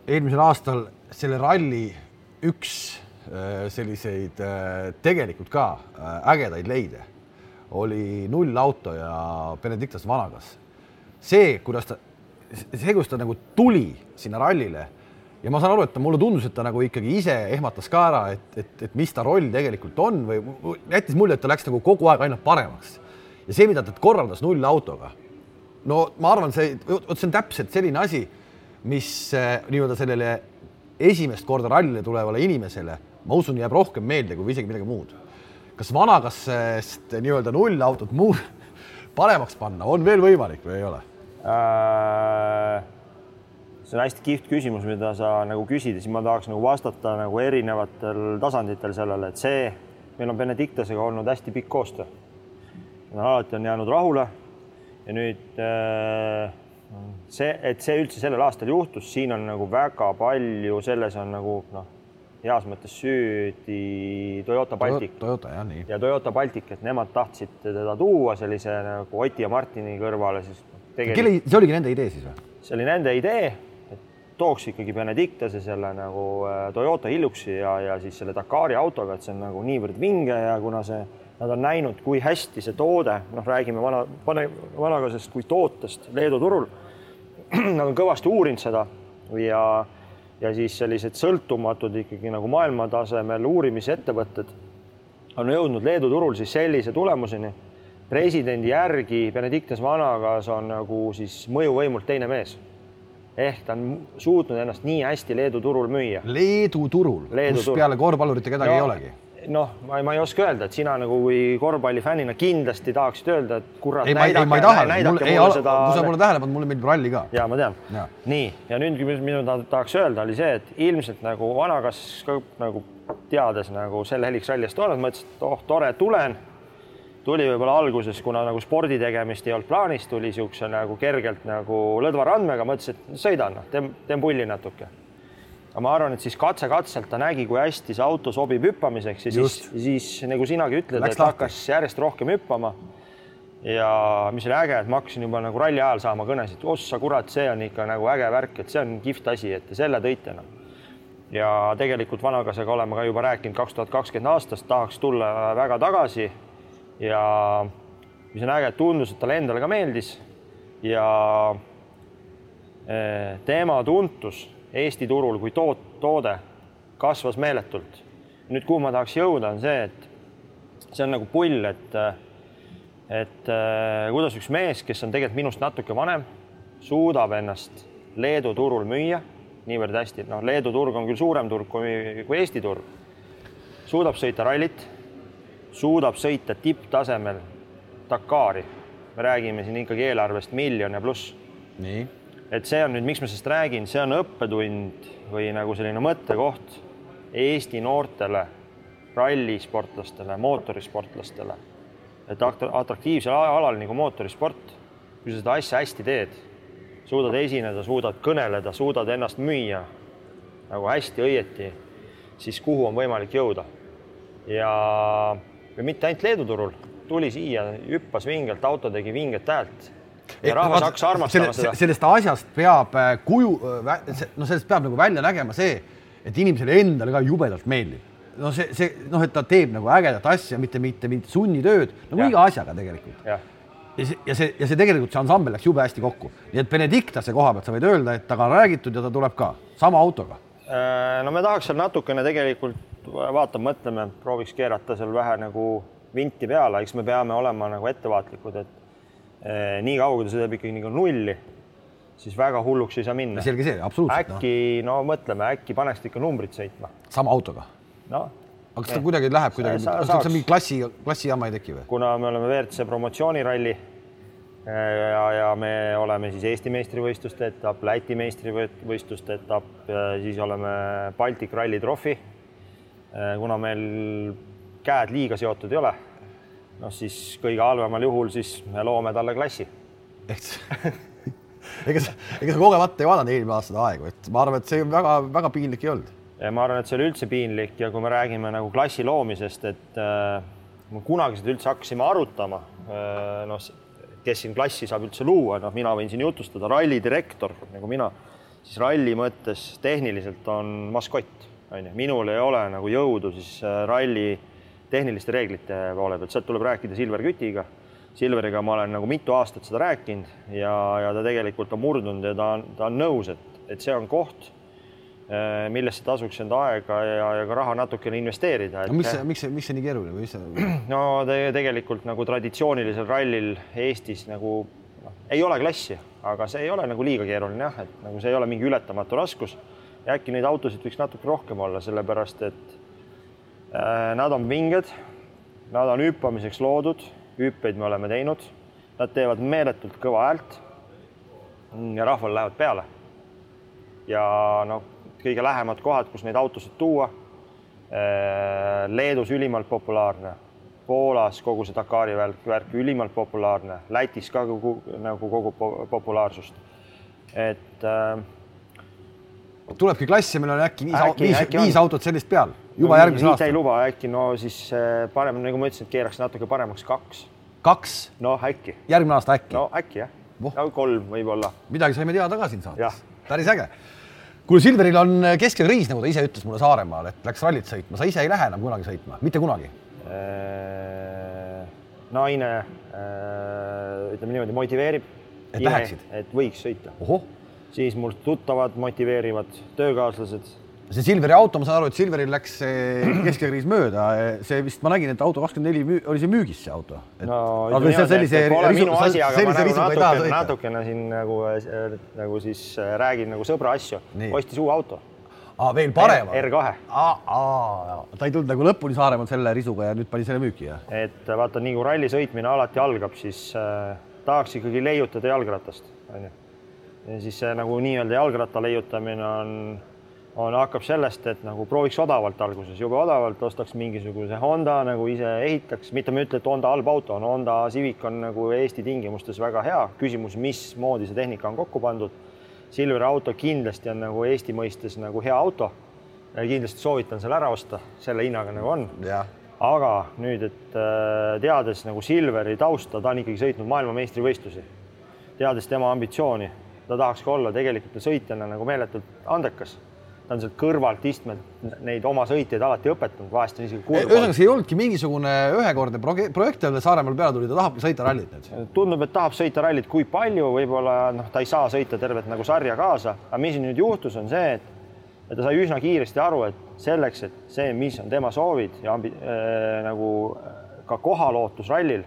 eelmisel aastal selle ralli üks Äh, selliseid tegelikult ka ägedaid leide oli nullauto ja Benedictus Vanagas. see, kuidas ta, see, kuidas ta nagu tuli sinna rallile ja ma saan aru, et ta mulle tundus, et ta nagu ikkagi ise ehmatas ka ära, et, et, et mis ta roll tegelikult on või jättis mulje, et ta läks nagu kogu aeg ainult paremaks. ja see, mida ta korraldas nullautoga, no ma arvan, see, vot see on täpselt selline asi, mis nii-öelda sellele esimest korda rallile tulevale inimesele ma usun, jääb rohkem meelde kui isegi midagi muud. kas Vanagassest nii-öelda nullautot muu paremaks panna on veel võimalik või ei ole äh,? See on hästi kihvt küsimus, mida sa nagu küsid ja siis ma tahaks nagu vastata nagu erinevatel tasanditel sellele, et see, meil on Benedictasega olnud hästi pikk koostöö. alati on jäänud rahule ja nüüd äh, see, et see üldse sellel aastal juhtus, siin on nagu väga palju, selles on nagu noh heas mõttes süüdi Toyota Baltic. Toyota jah, nii. ja Toyota Baltic, et nemad tahtsid teda tuua sellise nagu Oti ja Martini kõrvale, siis tegelikult.... kelle, see oligi nende idee siis või? see oli nende idee, et tooks ikkagi Benedictase selle nagu äh, Toyota Hiluxi ja, ja siis selle Dakari autoga, et see on nagu niivõrd vinge ja kuna see, nad on näinud, kui hästi see toode, noh, räägime vana, vanagasest kui tootest Leedu turul. Nad on kõvasti uurinud seda ja ja siis sellised sõltumatud ikkagi nagu maailmatasemel uurimisettevõtted on jõudnud Leedu turul siis sellise tulemuseni. Presidendi järgi Benedictus Vanagas on nagu siis mõjuvõimult teine mees. ehk ta on suutnud ennast nii hästi Leedu turul müüa. Leedu turul, kus turul. peale korvpallurite kedagi no, ei olegi noh, ma, ma ei oska öelda, et sina nagu kui korvpallifännina kindlasti tahaksid öelda, et kurat. ei, ma ei, ma ei taha, mul ei ole, seda... kui sa pole tähele pannud, mulle meeldib ralli ka. ja ma tean. nii, ja nüüd, mida ma tahaks öelda, oli see, et ilmselt nagu vanakas ka nagu teades nagu selle Helix Rally Estoniat, mõtlesin, et oh, tore, tulen. Tuli võib-olla alguses, kuna nagu spordi tegemist ei olnud plaanis, tuli niisuguse nagu kergelt nagu lõdva randmega, mõtlesin, et sõidan, noh, teen, teen pulli natuke aga ma arvan, et siis katse-katselt ta nägi, kui hästi see auto sobib hüppamiseks ja Just. siis, siis nagu sinagi ütled, et lahti. hakkas järjest rohkem hüppama. ja mis oli äge, et ma hakkasin juba nagu ralli ajal saama kõnesid, ossa kurat, see on ikka nagu äge värk, et see on kihvt asi, et te selle tõite noh. ja tegelikult Vanagasega oleme ka juba rääkinud kaks tuhat kakskümmend aastast, tahaks tulla väga tagasi. Ja mis on äge, tundus, et talle endale ka meeldis ja eh, teema tuntus Eesti turul kui toot-, toode kasvas meeletult. nüüd, kuhu ma tahaks jõuda, on see, et see on nagu pull, et et äh, kuidas üks mees, kes on tegelikult minust natuke vanem, suudab ennast Leedu turul müüa niivõrd hästi, noh, Leedu turg on küll suurem turg kui, kui Eesti turg. suudab sõita rallit, suudab sõita tipptasemel Dakari. me räägime siin ikkagi eelarvest miljon ja pluss. nii et see on nüüd, miks ma sellest räägin, see on õppetund või nagu selline mõttekoht Eesti noortele rallisportlastele, mootorisportlastele. et atraktiivsel alal nagu mootorisport, kui sa seda asja hästi teed, suudad esineda, suudad kõneleda, suudad ennast müüa nagu hästi õieti, siis kuhu on võimalik jõuda. ja, ja mitte ainult Leedu turul, tuli siia, hüppas vingelt, auto tegi vinget häält. ja rahvas hakkas armastama seda. sellest asjast peab äh, kuju, no sellest peab nagu välja nägema see, et inimesele endale ka jubedalt meeldib. no see, see noh, et ta teeb nagu ägedat asja, mitte, mitte mingit sunnitööd nagu ja. iga asjaga tegelikult. ja see, ja see, ja see tegelikult see ansambel läks jube hästi kokku, nii et Benedictase koha pealt sa võid öelda, et temaga on räägitud ja ta tuleb ka sama autoga. Äh, no me tahaks seal natukene tegelikult vaatame, mõtleme, prooviks keerata seal vähe nagu vinti peale, eks me peame olema nagu ettevaatlikud, et eh, nii kaua, kui ta sõidab ikkagi nagu nulli, siis väga hulluks ei saa minna. selge see, absoluutselt. äkki no. no mõtleme, äkki paneks ikka numbrit sõitma. sama autoga? noh aga kas ta kuidagi läheb kuidagi, kas seal mingi klassi, klassijama ei teki või? kuna me oleme WRC promotsiooniralli eh, ja, ja me oleme siis Eesti meistrivõistluste etapp, Läti meistrivõistluste etapp, siis oleme Baltic Rally Trophy. Eh, kuna meil käed liiga seotud ei ole, noh siis kõige halvemal juhul siis me loome talle klassi. ega sa, ega sa kogemata ei vaadanud eelmine aasta aegu, et ma arvan, et see väga-väga piinlik ei olnud. ma arvan, et see oli üldse piinlik ja kui me räägime nagu klassi loomisest, et äh, kunagi seda üldse hakkasime arutama äh,, noh, kes siin klassi saab üldse luua, noh, mina võin siin jutustada, ralli direktor nagu mina, siis ralli mõttes tehniliselt on maskott, on ju, minul ei ole nagu jõudu siis äh, ralli tehniliste reeglite poole pealt, sealt tuleb rääkida Silver Kütiga. Silveriga ma olen nagu mitu aastat seda rääkinud ja, ja ta tegelikult on murdunud ja ta on, ta on nõus, et, et see on koht, eh, millesse tasuks enda aega ja, ja ka raha natukene investeerida. no miks see, miks see, miks see nii keeruline või mis see? no te, tegelikult nagu traditsioonilisel rallil Eestis nagu noh, ei ole klassi, aga see ei ole nagu liiga keeruline jah, et nagu see ei ole mingi ületamatu raskus ja äkki neid autosid võiks natuke rohkem olla, sellepärast et Äh, nad on vinged, nad on hüppamiseks loodud, hüppeid me oleme teinud, nad teevad meeletult kõva häält. ja rahval lähevad peale. ja noh, kõige lähemad kohad, kus neid autosid tuua. Äh, Leedus ülimalt populaarne, Poolas kogu see Dakari värk, värk ülimalt populaarne, Lätis ka kogu, nagu kogu populaarsust. et äh, tulebki klass ja meil on äkki viis, äkki, viis, äkki viis autot sellist peal juba no, järgmisel aastal. ei luba, äkki no siis äh, parem, nagu ma ütlesin, et keeraks natuke paremaks kaks. kaks? noh, äkki. järgmine aasta äkki? no äkki jah oh., kolm võib-olla. midagi saime teada ka siin saates. päris äge. kuule, Silveril on äh, keskekriis, nagu ta ise ütles mulle Saaremaal, et läks rallit sõitma, sa ise ei lähe enam kunagi sõitma, mitte kunagi äh,? naine äh, ütleme niimoodi, motiveerib. et läheksid? et võiks sõita. Siis mul tuttavad motiveerivad, töökaaslased see Silveri auto, ma saan aru, et Silveril läks keskekriis mööda, see vist ma nägin, et auto kakskümmend neli oli see müügis, see auto. no aga see sellise pole risu, minu asi, aga ma nagu natukene, natukene siin nagu, nagu siis äh, räägin nagu sõbra asju. ostis uue auto. aa, veel parema? R2. ta ei tulnud nagu lõpuni Saaremaal selle risuga ja nüüd pani selle müüki, jah? et vaata, nii kui ralli sõitmine alati algab, siis äh, tahaks ikkagi leiutada jalgratast, onju. Ja siis see nagu nii-öelda jalgratta leiutamine on on, hakkab sellest, et nagu prooviks odavalt alguses, jube odavalt, ostaks mingisuguse Honda nagu ise ehitaks, mitte ma ei ütle, et Honda halb auto on, Honda Civic on nagu Eesti tingimustes väga hea, küsimus, mismoodi see tehnika on kokku pandud. Silveri auto kindlasti on nagu Eesti mõistes nagu hea auto. kindlasti soovitan selle ära osta, selle hinnaga nagu on. aga nüüd, et äh, teades nagu Silveri tausta, ta on ikkagi sõitnud maailmameistrivõistlusi, teades tema ambitsiooni, ta tahaks ka olla tegelikult sõitjana nagu meeletult andekas ta on sealt kõrvalt istmelt neid oma sõitjaid alati õpetanud, vahest on isegi kurb. ühesõnaga, see ei olnudki mingisugune ühekordne projekt, jälle Saaremaal peale tuli, ta tahabki sõita rallit nüüd. tundub, et tahab sõita rallit, kui palju, võib-olla noh, ta ei saa sõita tervet nagu sarja kaasa, aga mis nüüd juhtus, on see, et et ta sai üsna kiiresti aru, et selleks, et see, mis on tema soovid ja ambi, äh, nagu ka kohalootus rallil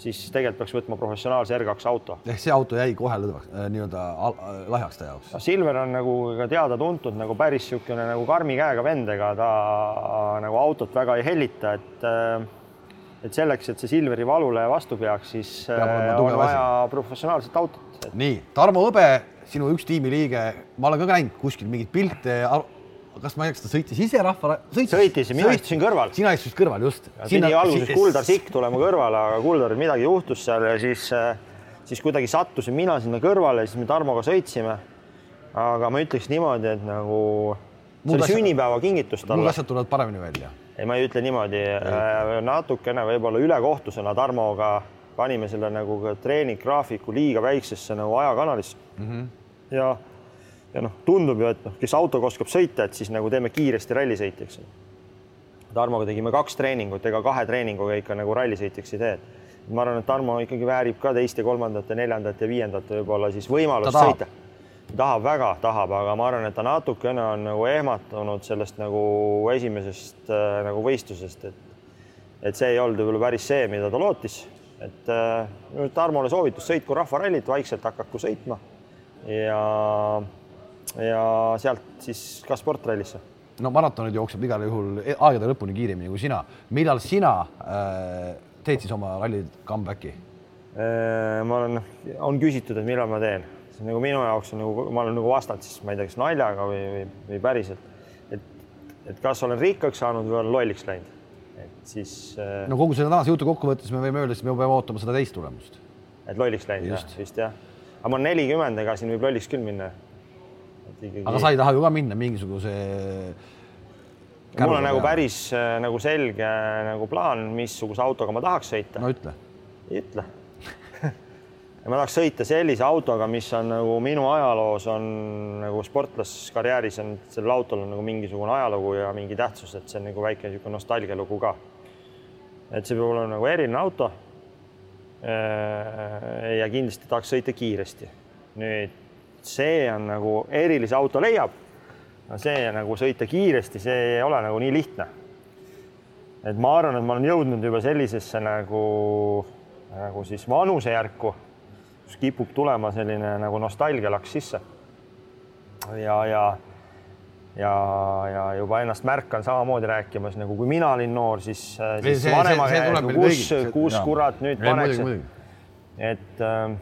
siis tegelikult peaks võtma professionaalse R2 auto. ehk see auto jäi kohe lõdvaks äh, nii-öelda äh, lahjaks ta jaoks? Silver on nagu ka teada-tuntud nagu päris niisugune nagu karmi käega vend, ega ta nagu autot väga ei hellita, et äh, et selleks, et see Silveri valule vastu peaks, siis on vaja professionaalset autot et.... nii, Tarmo Hõbe, sinu üks tiimiliige, ma olen ka näinud kuskil mingeid pilte kas ma ei tea, kas ta sõitis ise rahva? sõitis ja mina istusin kõrval. sina istusid kõrval, just. pidi alguses Kuldar Sikk tulema kõrvale, aga Kuldaril midagi juhtus seal ja siis, äh, siis kuidagi sattusin mina sinna kõrvale ja siis me Tarmoga sõitsime. aga ma ütleks niimoodi, et nagu see oli sünnipäevakingitus talle. mul asjad tulevad paremini välja ei, ma ei ütle niimoodi, natukene võib-olla ülekohtusena Tarmoga panime selle nagu treeninggraafiku liiga väiksesse nagu ajakanalisse mm. -hmm. ja, ja noh, tundub ju, et noh, kes autoga oskab sõita, et siis nagu teeme kiiresti rallisõiti, eks. Tarmoga tegime kaks treeningut, ega kahe treeninguga ikka nagu rallisõitjaks ei tee. ma arvan, et Tarmo ikkagi väärib ka teist ja kolmandat ja neljandat ja viiendat võib-olla siis võimalust sõita tahab väga, tahab, aga ma arvan, et ta natukene on nagu ehmatunud sellest nagu esimesest äh, nagu võistlusest, et et see ei olnud võib-olla päris see, mida ta lootis et äh, Tarmole soovitus, sõitku rahvarallit, vaikselt hakaku sõitma ja, ja sealt siis ka sportrallisse. no maratonid jookseb igal juhul e-, aegade lõpuni kiiremini kui sina. millal sina äh, teed siis oma ralli comeback'i äh,? ma olen, on küsitud, et millal ma teen, see on nagu minu jaoks on nagu, ma olen nagu vastanud siis, ma ei tea, kas naljaga või, või, või päriselt, et, et kas olen rikkaks saanud või olen lolliks läinud siis. Äh, no kogu selle tänase jutu kokkuvõttes me võime öelda, et me peame ootama seda teist tulemust. et lolliks läinud jah, vist jah. aga ma olen nelikümmend, ega siin võib lolliks küll minna. Ikkagi... aga sa ei taha ju ka minna mingisuguse. mul on nagu päris äh, nagu selge nagu plaan, missuguse autoga ma tahaks sõita. no ütle. ei ütle ja ma tahaks sõita sellise autoga, mis on nagu minu ajaloos on nagu sportlaskarjääris on sellel autol on nagu mingisugune ajalugu ja mingi tähtsus, et see on nagu väike niisugune nostalgialugu ka. et see peab olema nagu eriline auto. Äh, ja kindlasti tahaks sõita kiiresti. nüüd see on nagu erilise auto leiab. no see nagu sõita kiiresti, see ei ole nagu nii lihtne. et ma arvan, et ma olen jõudnud juba sellisesse nagu, nagu siis vanusejärku kus kipub tulema selline nagu nostalgia laks sisse. ja, ja, ja, ja juba ennast märkan samamoodi rääkimas nagu kui mina olin noor, siis, siis vanema käes, kus, kus kurat nüüd paneks. et äh,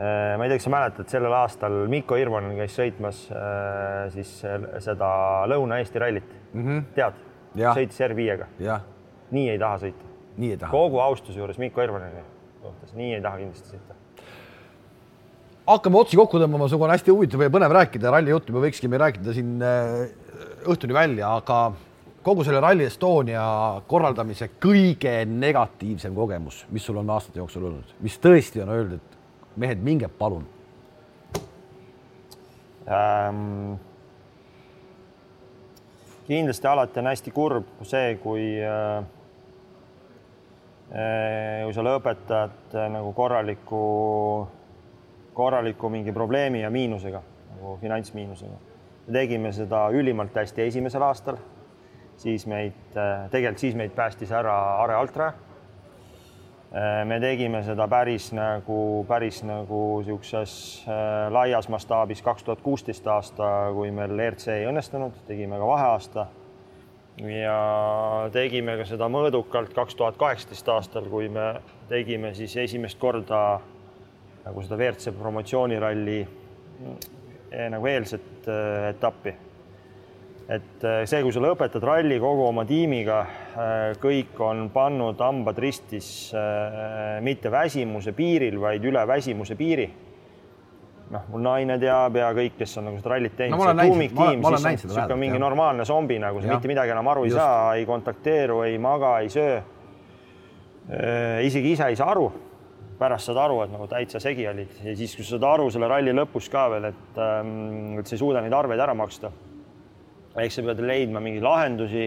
ma ei tea, kas sa mäletad, sellel aastal Mikko Irvonen käis sõitmas äh, siis seda Lõuna-Eesti rallit mm. -hmm. tead? sõitis R5-ga. nii ei taha sõita. nii ei taha. kogu austuse juures Mikko Irvoneni suhtes, nii ei taha kindlasti sõita. hakkame otsi kokku tõmbama, sinuga on hästi huvitav ja põnev rääkida, ralli juttu me võikski rääkida siin äh, õhtuni välja, aga kogu selle Rally Estonia korraldamise kõige negatiivsem kogemus, mis sul on aastate jooksul olnud, mis tõesti on öeldud, mehed, minge palun ähm,? kindlasti alati on hästi kurb see, kui äh, kui sa lõpetad äh, nagu korraliku, korraliku mingi probleemi ja miinusega nagu finantsmiinusega. me tegime seda ülimalt hästi esimesel aastal, siis meid, tegelikult siis meid päästis ära Are Altra. Me tegime seda päris nagu, päris nagu niisuguses laias mastaabis kaks tuhat kuusteist aasta, kui meil ERC ei õnnestunud, tegime ka vaheaasta ja tegime ka seda mõõdukalt kaks tuhat kaheksateist aastal, kui me tegime siis esimest korda nagu seda WRC promotsiooniralli eh, nagu eelset äh, etappi. Et äh, see, kui sa lõpetad ralli kogu oma tiimiga äh,, kõik on pannud hambad ristis äh, mitte väsimuse piiril, vaid üle väsimuse piiri noh, mul naine teab ja kõik, kes on nagu seda rallit teinud no,, see tuumiktiim, siis on niisugune mingi normaalne zombi nagu, sa mitte midagi enam aru ei Just. saa, ei kontakteeru, ei maga, ei söö. Isegi ise ei saa aru. pärast saad aru, et nagu täitsa segi olid ja siis, kui sa saad aru selle ralli lõpus ka veel, et, ähm, et sa ei suuda neid arveid ära maksta. Eks sa pead leidma mingeid lahendusi,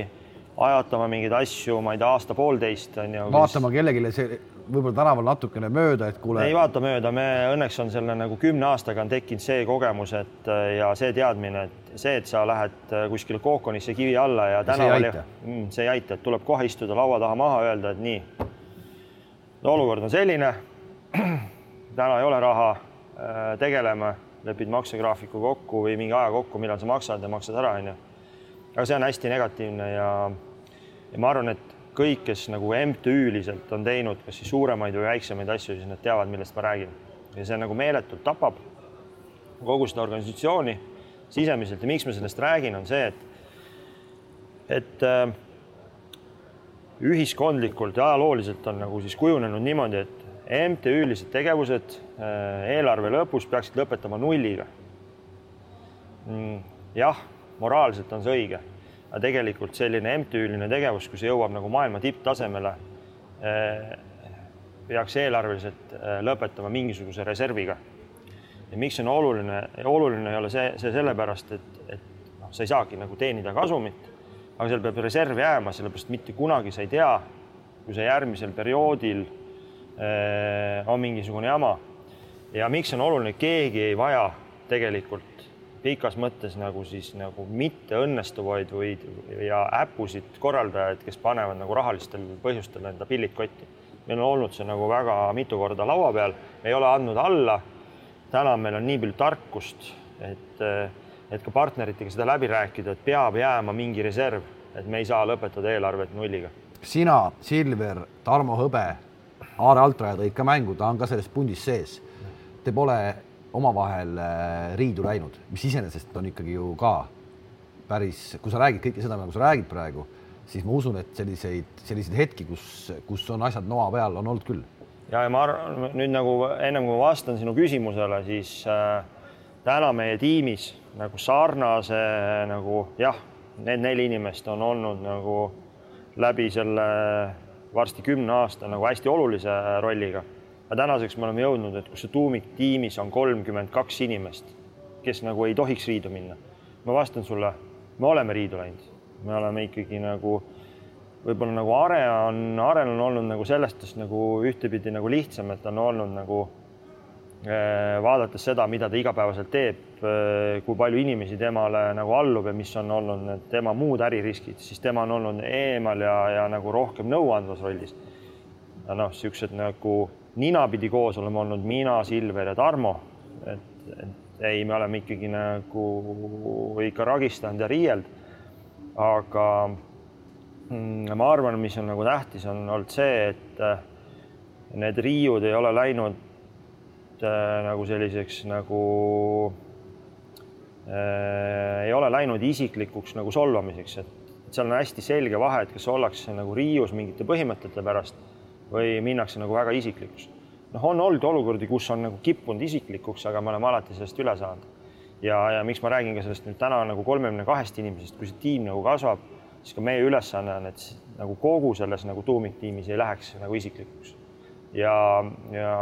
ajatama mingeid asju, ma ei tea, aasta-poolteist on ju. vaatama kes... kellelegi see võib-olla tänaval natukene mööda, et kuule. ei vaata mööda, me õnneks on selle nagu kümne aastaga on tekkinud see kogemus, et ja see teadmine, et see, et sa lähed kuskile kookonisse kivi alla ja tänaval, mm, see ei aita, et tuleb kohe istuda laua taha maha, öelda, et nii. olukord on selline. täna ei ole raha, äh, tegeleme, lepid maksegraafiku kokku või mingi aja kokku, millal sa maksad ja maksad ära, onju. Aga see on hästi negatiivne ja, ja ma arvan, et kõik, kes nagu MTÜ-liselt on teinud kas siis suuremaid või väiksemaid asju, siis nad teavad, millest ma räägin. ja see nagu meeletult tapab kogu seda organisatsiooni sisemiselt ja miks ma sellest räägin, on see, et, et äh, ühiskondlikult ja ajalooliselt on nagu siis kujunenud niimoodi, et MTÜ-lised tegevused äh, eelarve lõpus peaksid lõpetama nulliga mm,. jah, moraalselt on see õige aga tegelikult selline MTÜ-line tegevus, kui see jõuab nagu maailma tipptasemele, peaks eelarveliselt lõpetama mingisuguse reserviga. ja miks see on oluline, oluline ei ole see, see sellepärast, et, et noh, sa ei saagi nagu teenida kasumit, aga seal peab reserv jääma, sellepärast mitte kunagi sa ei tea, kui sa järgmisel perioodil eh, on mingisugune jama. ja miks see on oluline, keegi ei vaja tegelikult pikas mõttes nagu siis nagu mitte õnnestuvaid või ja äpusid korraldajaid, kes panevad nagu rahalistel põhjustel enda pillid kotti. meil on olnud see nagu väga mitu korda laua peal, ei ole andnud alla. täna meil on nii palju tarkust, et, et ka partneritega seda läbi rääkida, et peab jääma mingi reserv, et me ei saa lõpetada eelarvet nulliga. sina, Silver, Tarmo Hõbe, Aare Altraja tõid ka mängu, ta on ka selles pundis sees. Te pole omavahel äh, riidu läinud, mis iseenesest on ikkagi ju ka päris, kui sa räägid kõike seda, nagu sa räägid praegu, siis ma usun, et selliseid, selliseid hetki, kus, kus on asjad noa peal, on olnud küll. ja, ja ma arvan nüüd nagu ennem kui ma vastan sinu küsimusele, siis äh, täna meie tiimis nagu sarnase nagu jah, need neli inimest on olnud nagu läbi selle varsti kümne aasta nagu hästi olulise rolliga aga tänaseks me oleme jõudnud, et kus see tuumiktiimis on kolmkümmend kaks inimest, kes nagu ei tohiks riidu minna. ma vastan sulle, me oleme riidu läinud, me oleme ikkagi nagu võib-olla nagu Are on, Arel on olnud nagu sellest nagu ühtepidi nagu lihtsam, et on olnud nagu eh, vaadates seda, mida ta igapäevaselt teeb, eh, kui palju inimesi temale nagu allub ja mis on olnud need tema muud äririskid, siis tema on olnud eemal ja, ja nagu rohkem nõuandvas rollis. noh, niisugused nagu ninapidi koos oleme olnud mina, Silver ja Tarmo. et, et ei, me oleme ikkagi nagu ikka ragistanud ja riield. aga mm, ma arvan, mis on nagu tähtis, on olnud see, et äh, need riiud ei ole läinud äh, nagu selliseks nagu äh, ei ole läinud isiklikuks nagu solvamiseks, et seal on hästi selge vahe, et kas ollakse nagu riius mingite põhimõtete pärast või minnakse nagu väga isiklikuks. noh, on olnud olukordi, kus on nagu kippunud isiklikuks, aga me oleme alati sellest üle saanud. ja, ja miks ma räägin ka sellest nüüd täna nagu kolmekümne kahest inimesest, kui see tiim nagu kasvab, siis ka meie ülesanne on, et nagu kogu selles nagu tuumiktiimis ei läheks nagu isiklikuks. ja, ja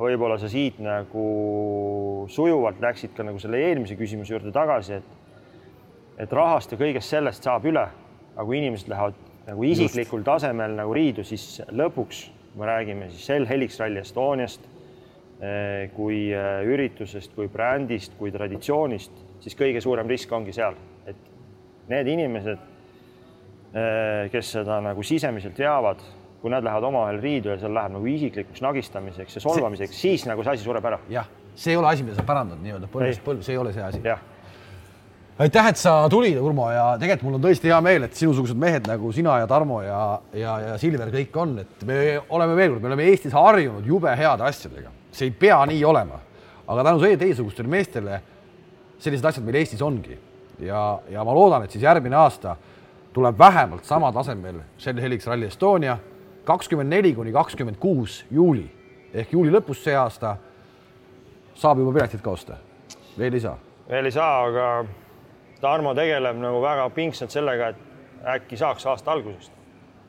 võib-olla sa siit nagu sujuvalt läksid ka nagu selle eelmise küsimuse juurde tagasi, et et rahast ja kõigest sellest saab üle, aga kui inimesed lähevad nagu isiklikul Just. tasemel nagu riidu, siis lõpuks me räägime siis sel Helix Rally Estoniast eh, kui eh, üritusest, kui brändist, kui traditsioonist, siis kõige suurem risk ongi seal, et need inimesed, eh, kes seda nagu sisemiselt veavad, kui nad lähevad omavahel riidu ja seal läheb nagu isiklikuks nagistamiseks ja solvamiseks, siis nagu see asi sureb ära. jah, see ei ole asi, mida sa parandad nii-öelda põlvest põlve, see ei ole see asi. jah aitäh, et sa tulid, Urmo, ja tegelikult mul on tõesti hea meel, et sinusugused mehed nagu sina ja Tarmo ja, ja, ja Silver kõik on, et me oleme veel kord, me oleme Eestis harjunud jube heade asjadega, see ei pea nii olema, aga tänu teiesugustele meestele sellised asjad meil Eestis ongi. Ja, ja ma loodan, et siis järgmine aasta tuleb vähemalt sama tasemel Shell Helix Rally Estonia kakskümmend neli kuni kakskümmend kuus juuli. Ehk juuli lõpus see aasta saab juba piletid ka osta, veel ei saa? veel ei saa, aga Tarmo tegeleb nagu väga pingsalt sellega, et äkki saaks aasta algusest.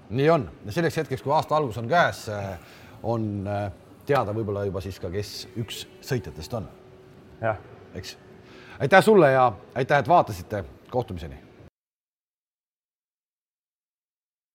nii on selleks hetkeks, kui aasta algus on käes, eh, on eh, teada võib-olla juba siis ka, kes üks sõitjatest on. jah. eks. aitäh sulle ja aitäh, et vaatasite. kohtumiseni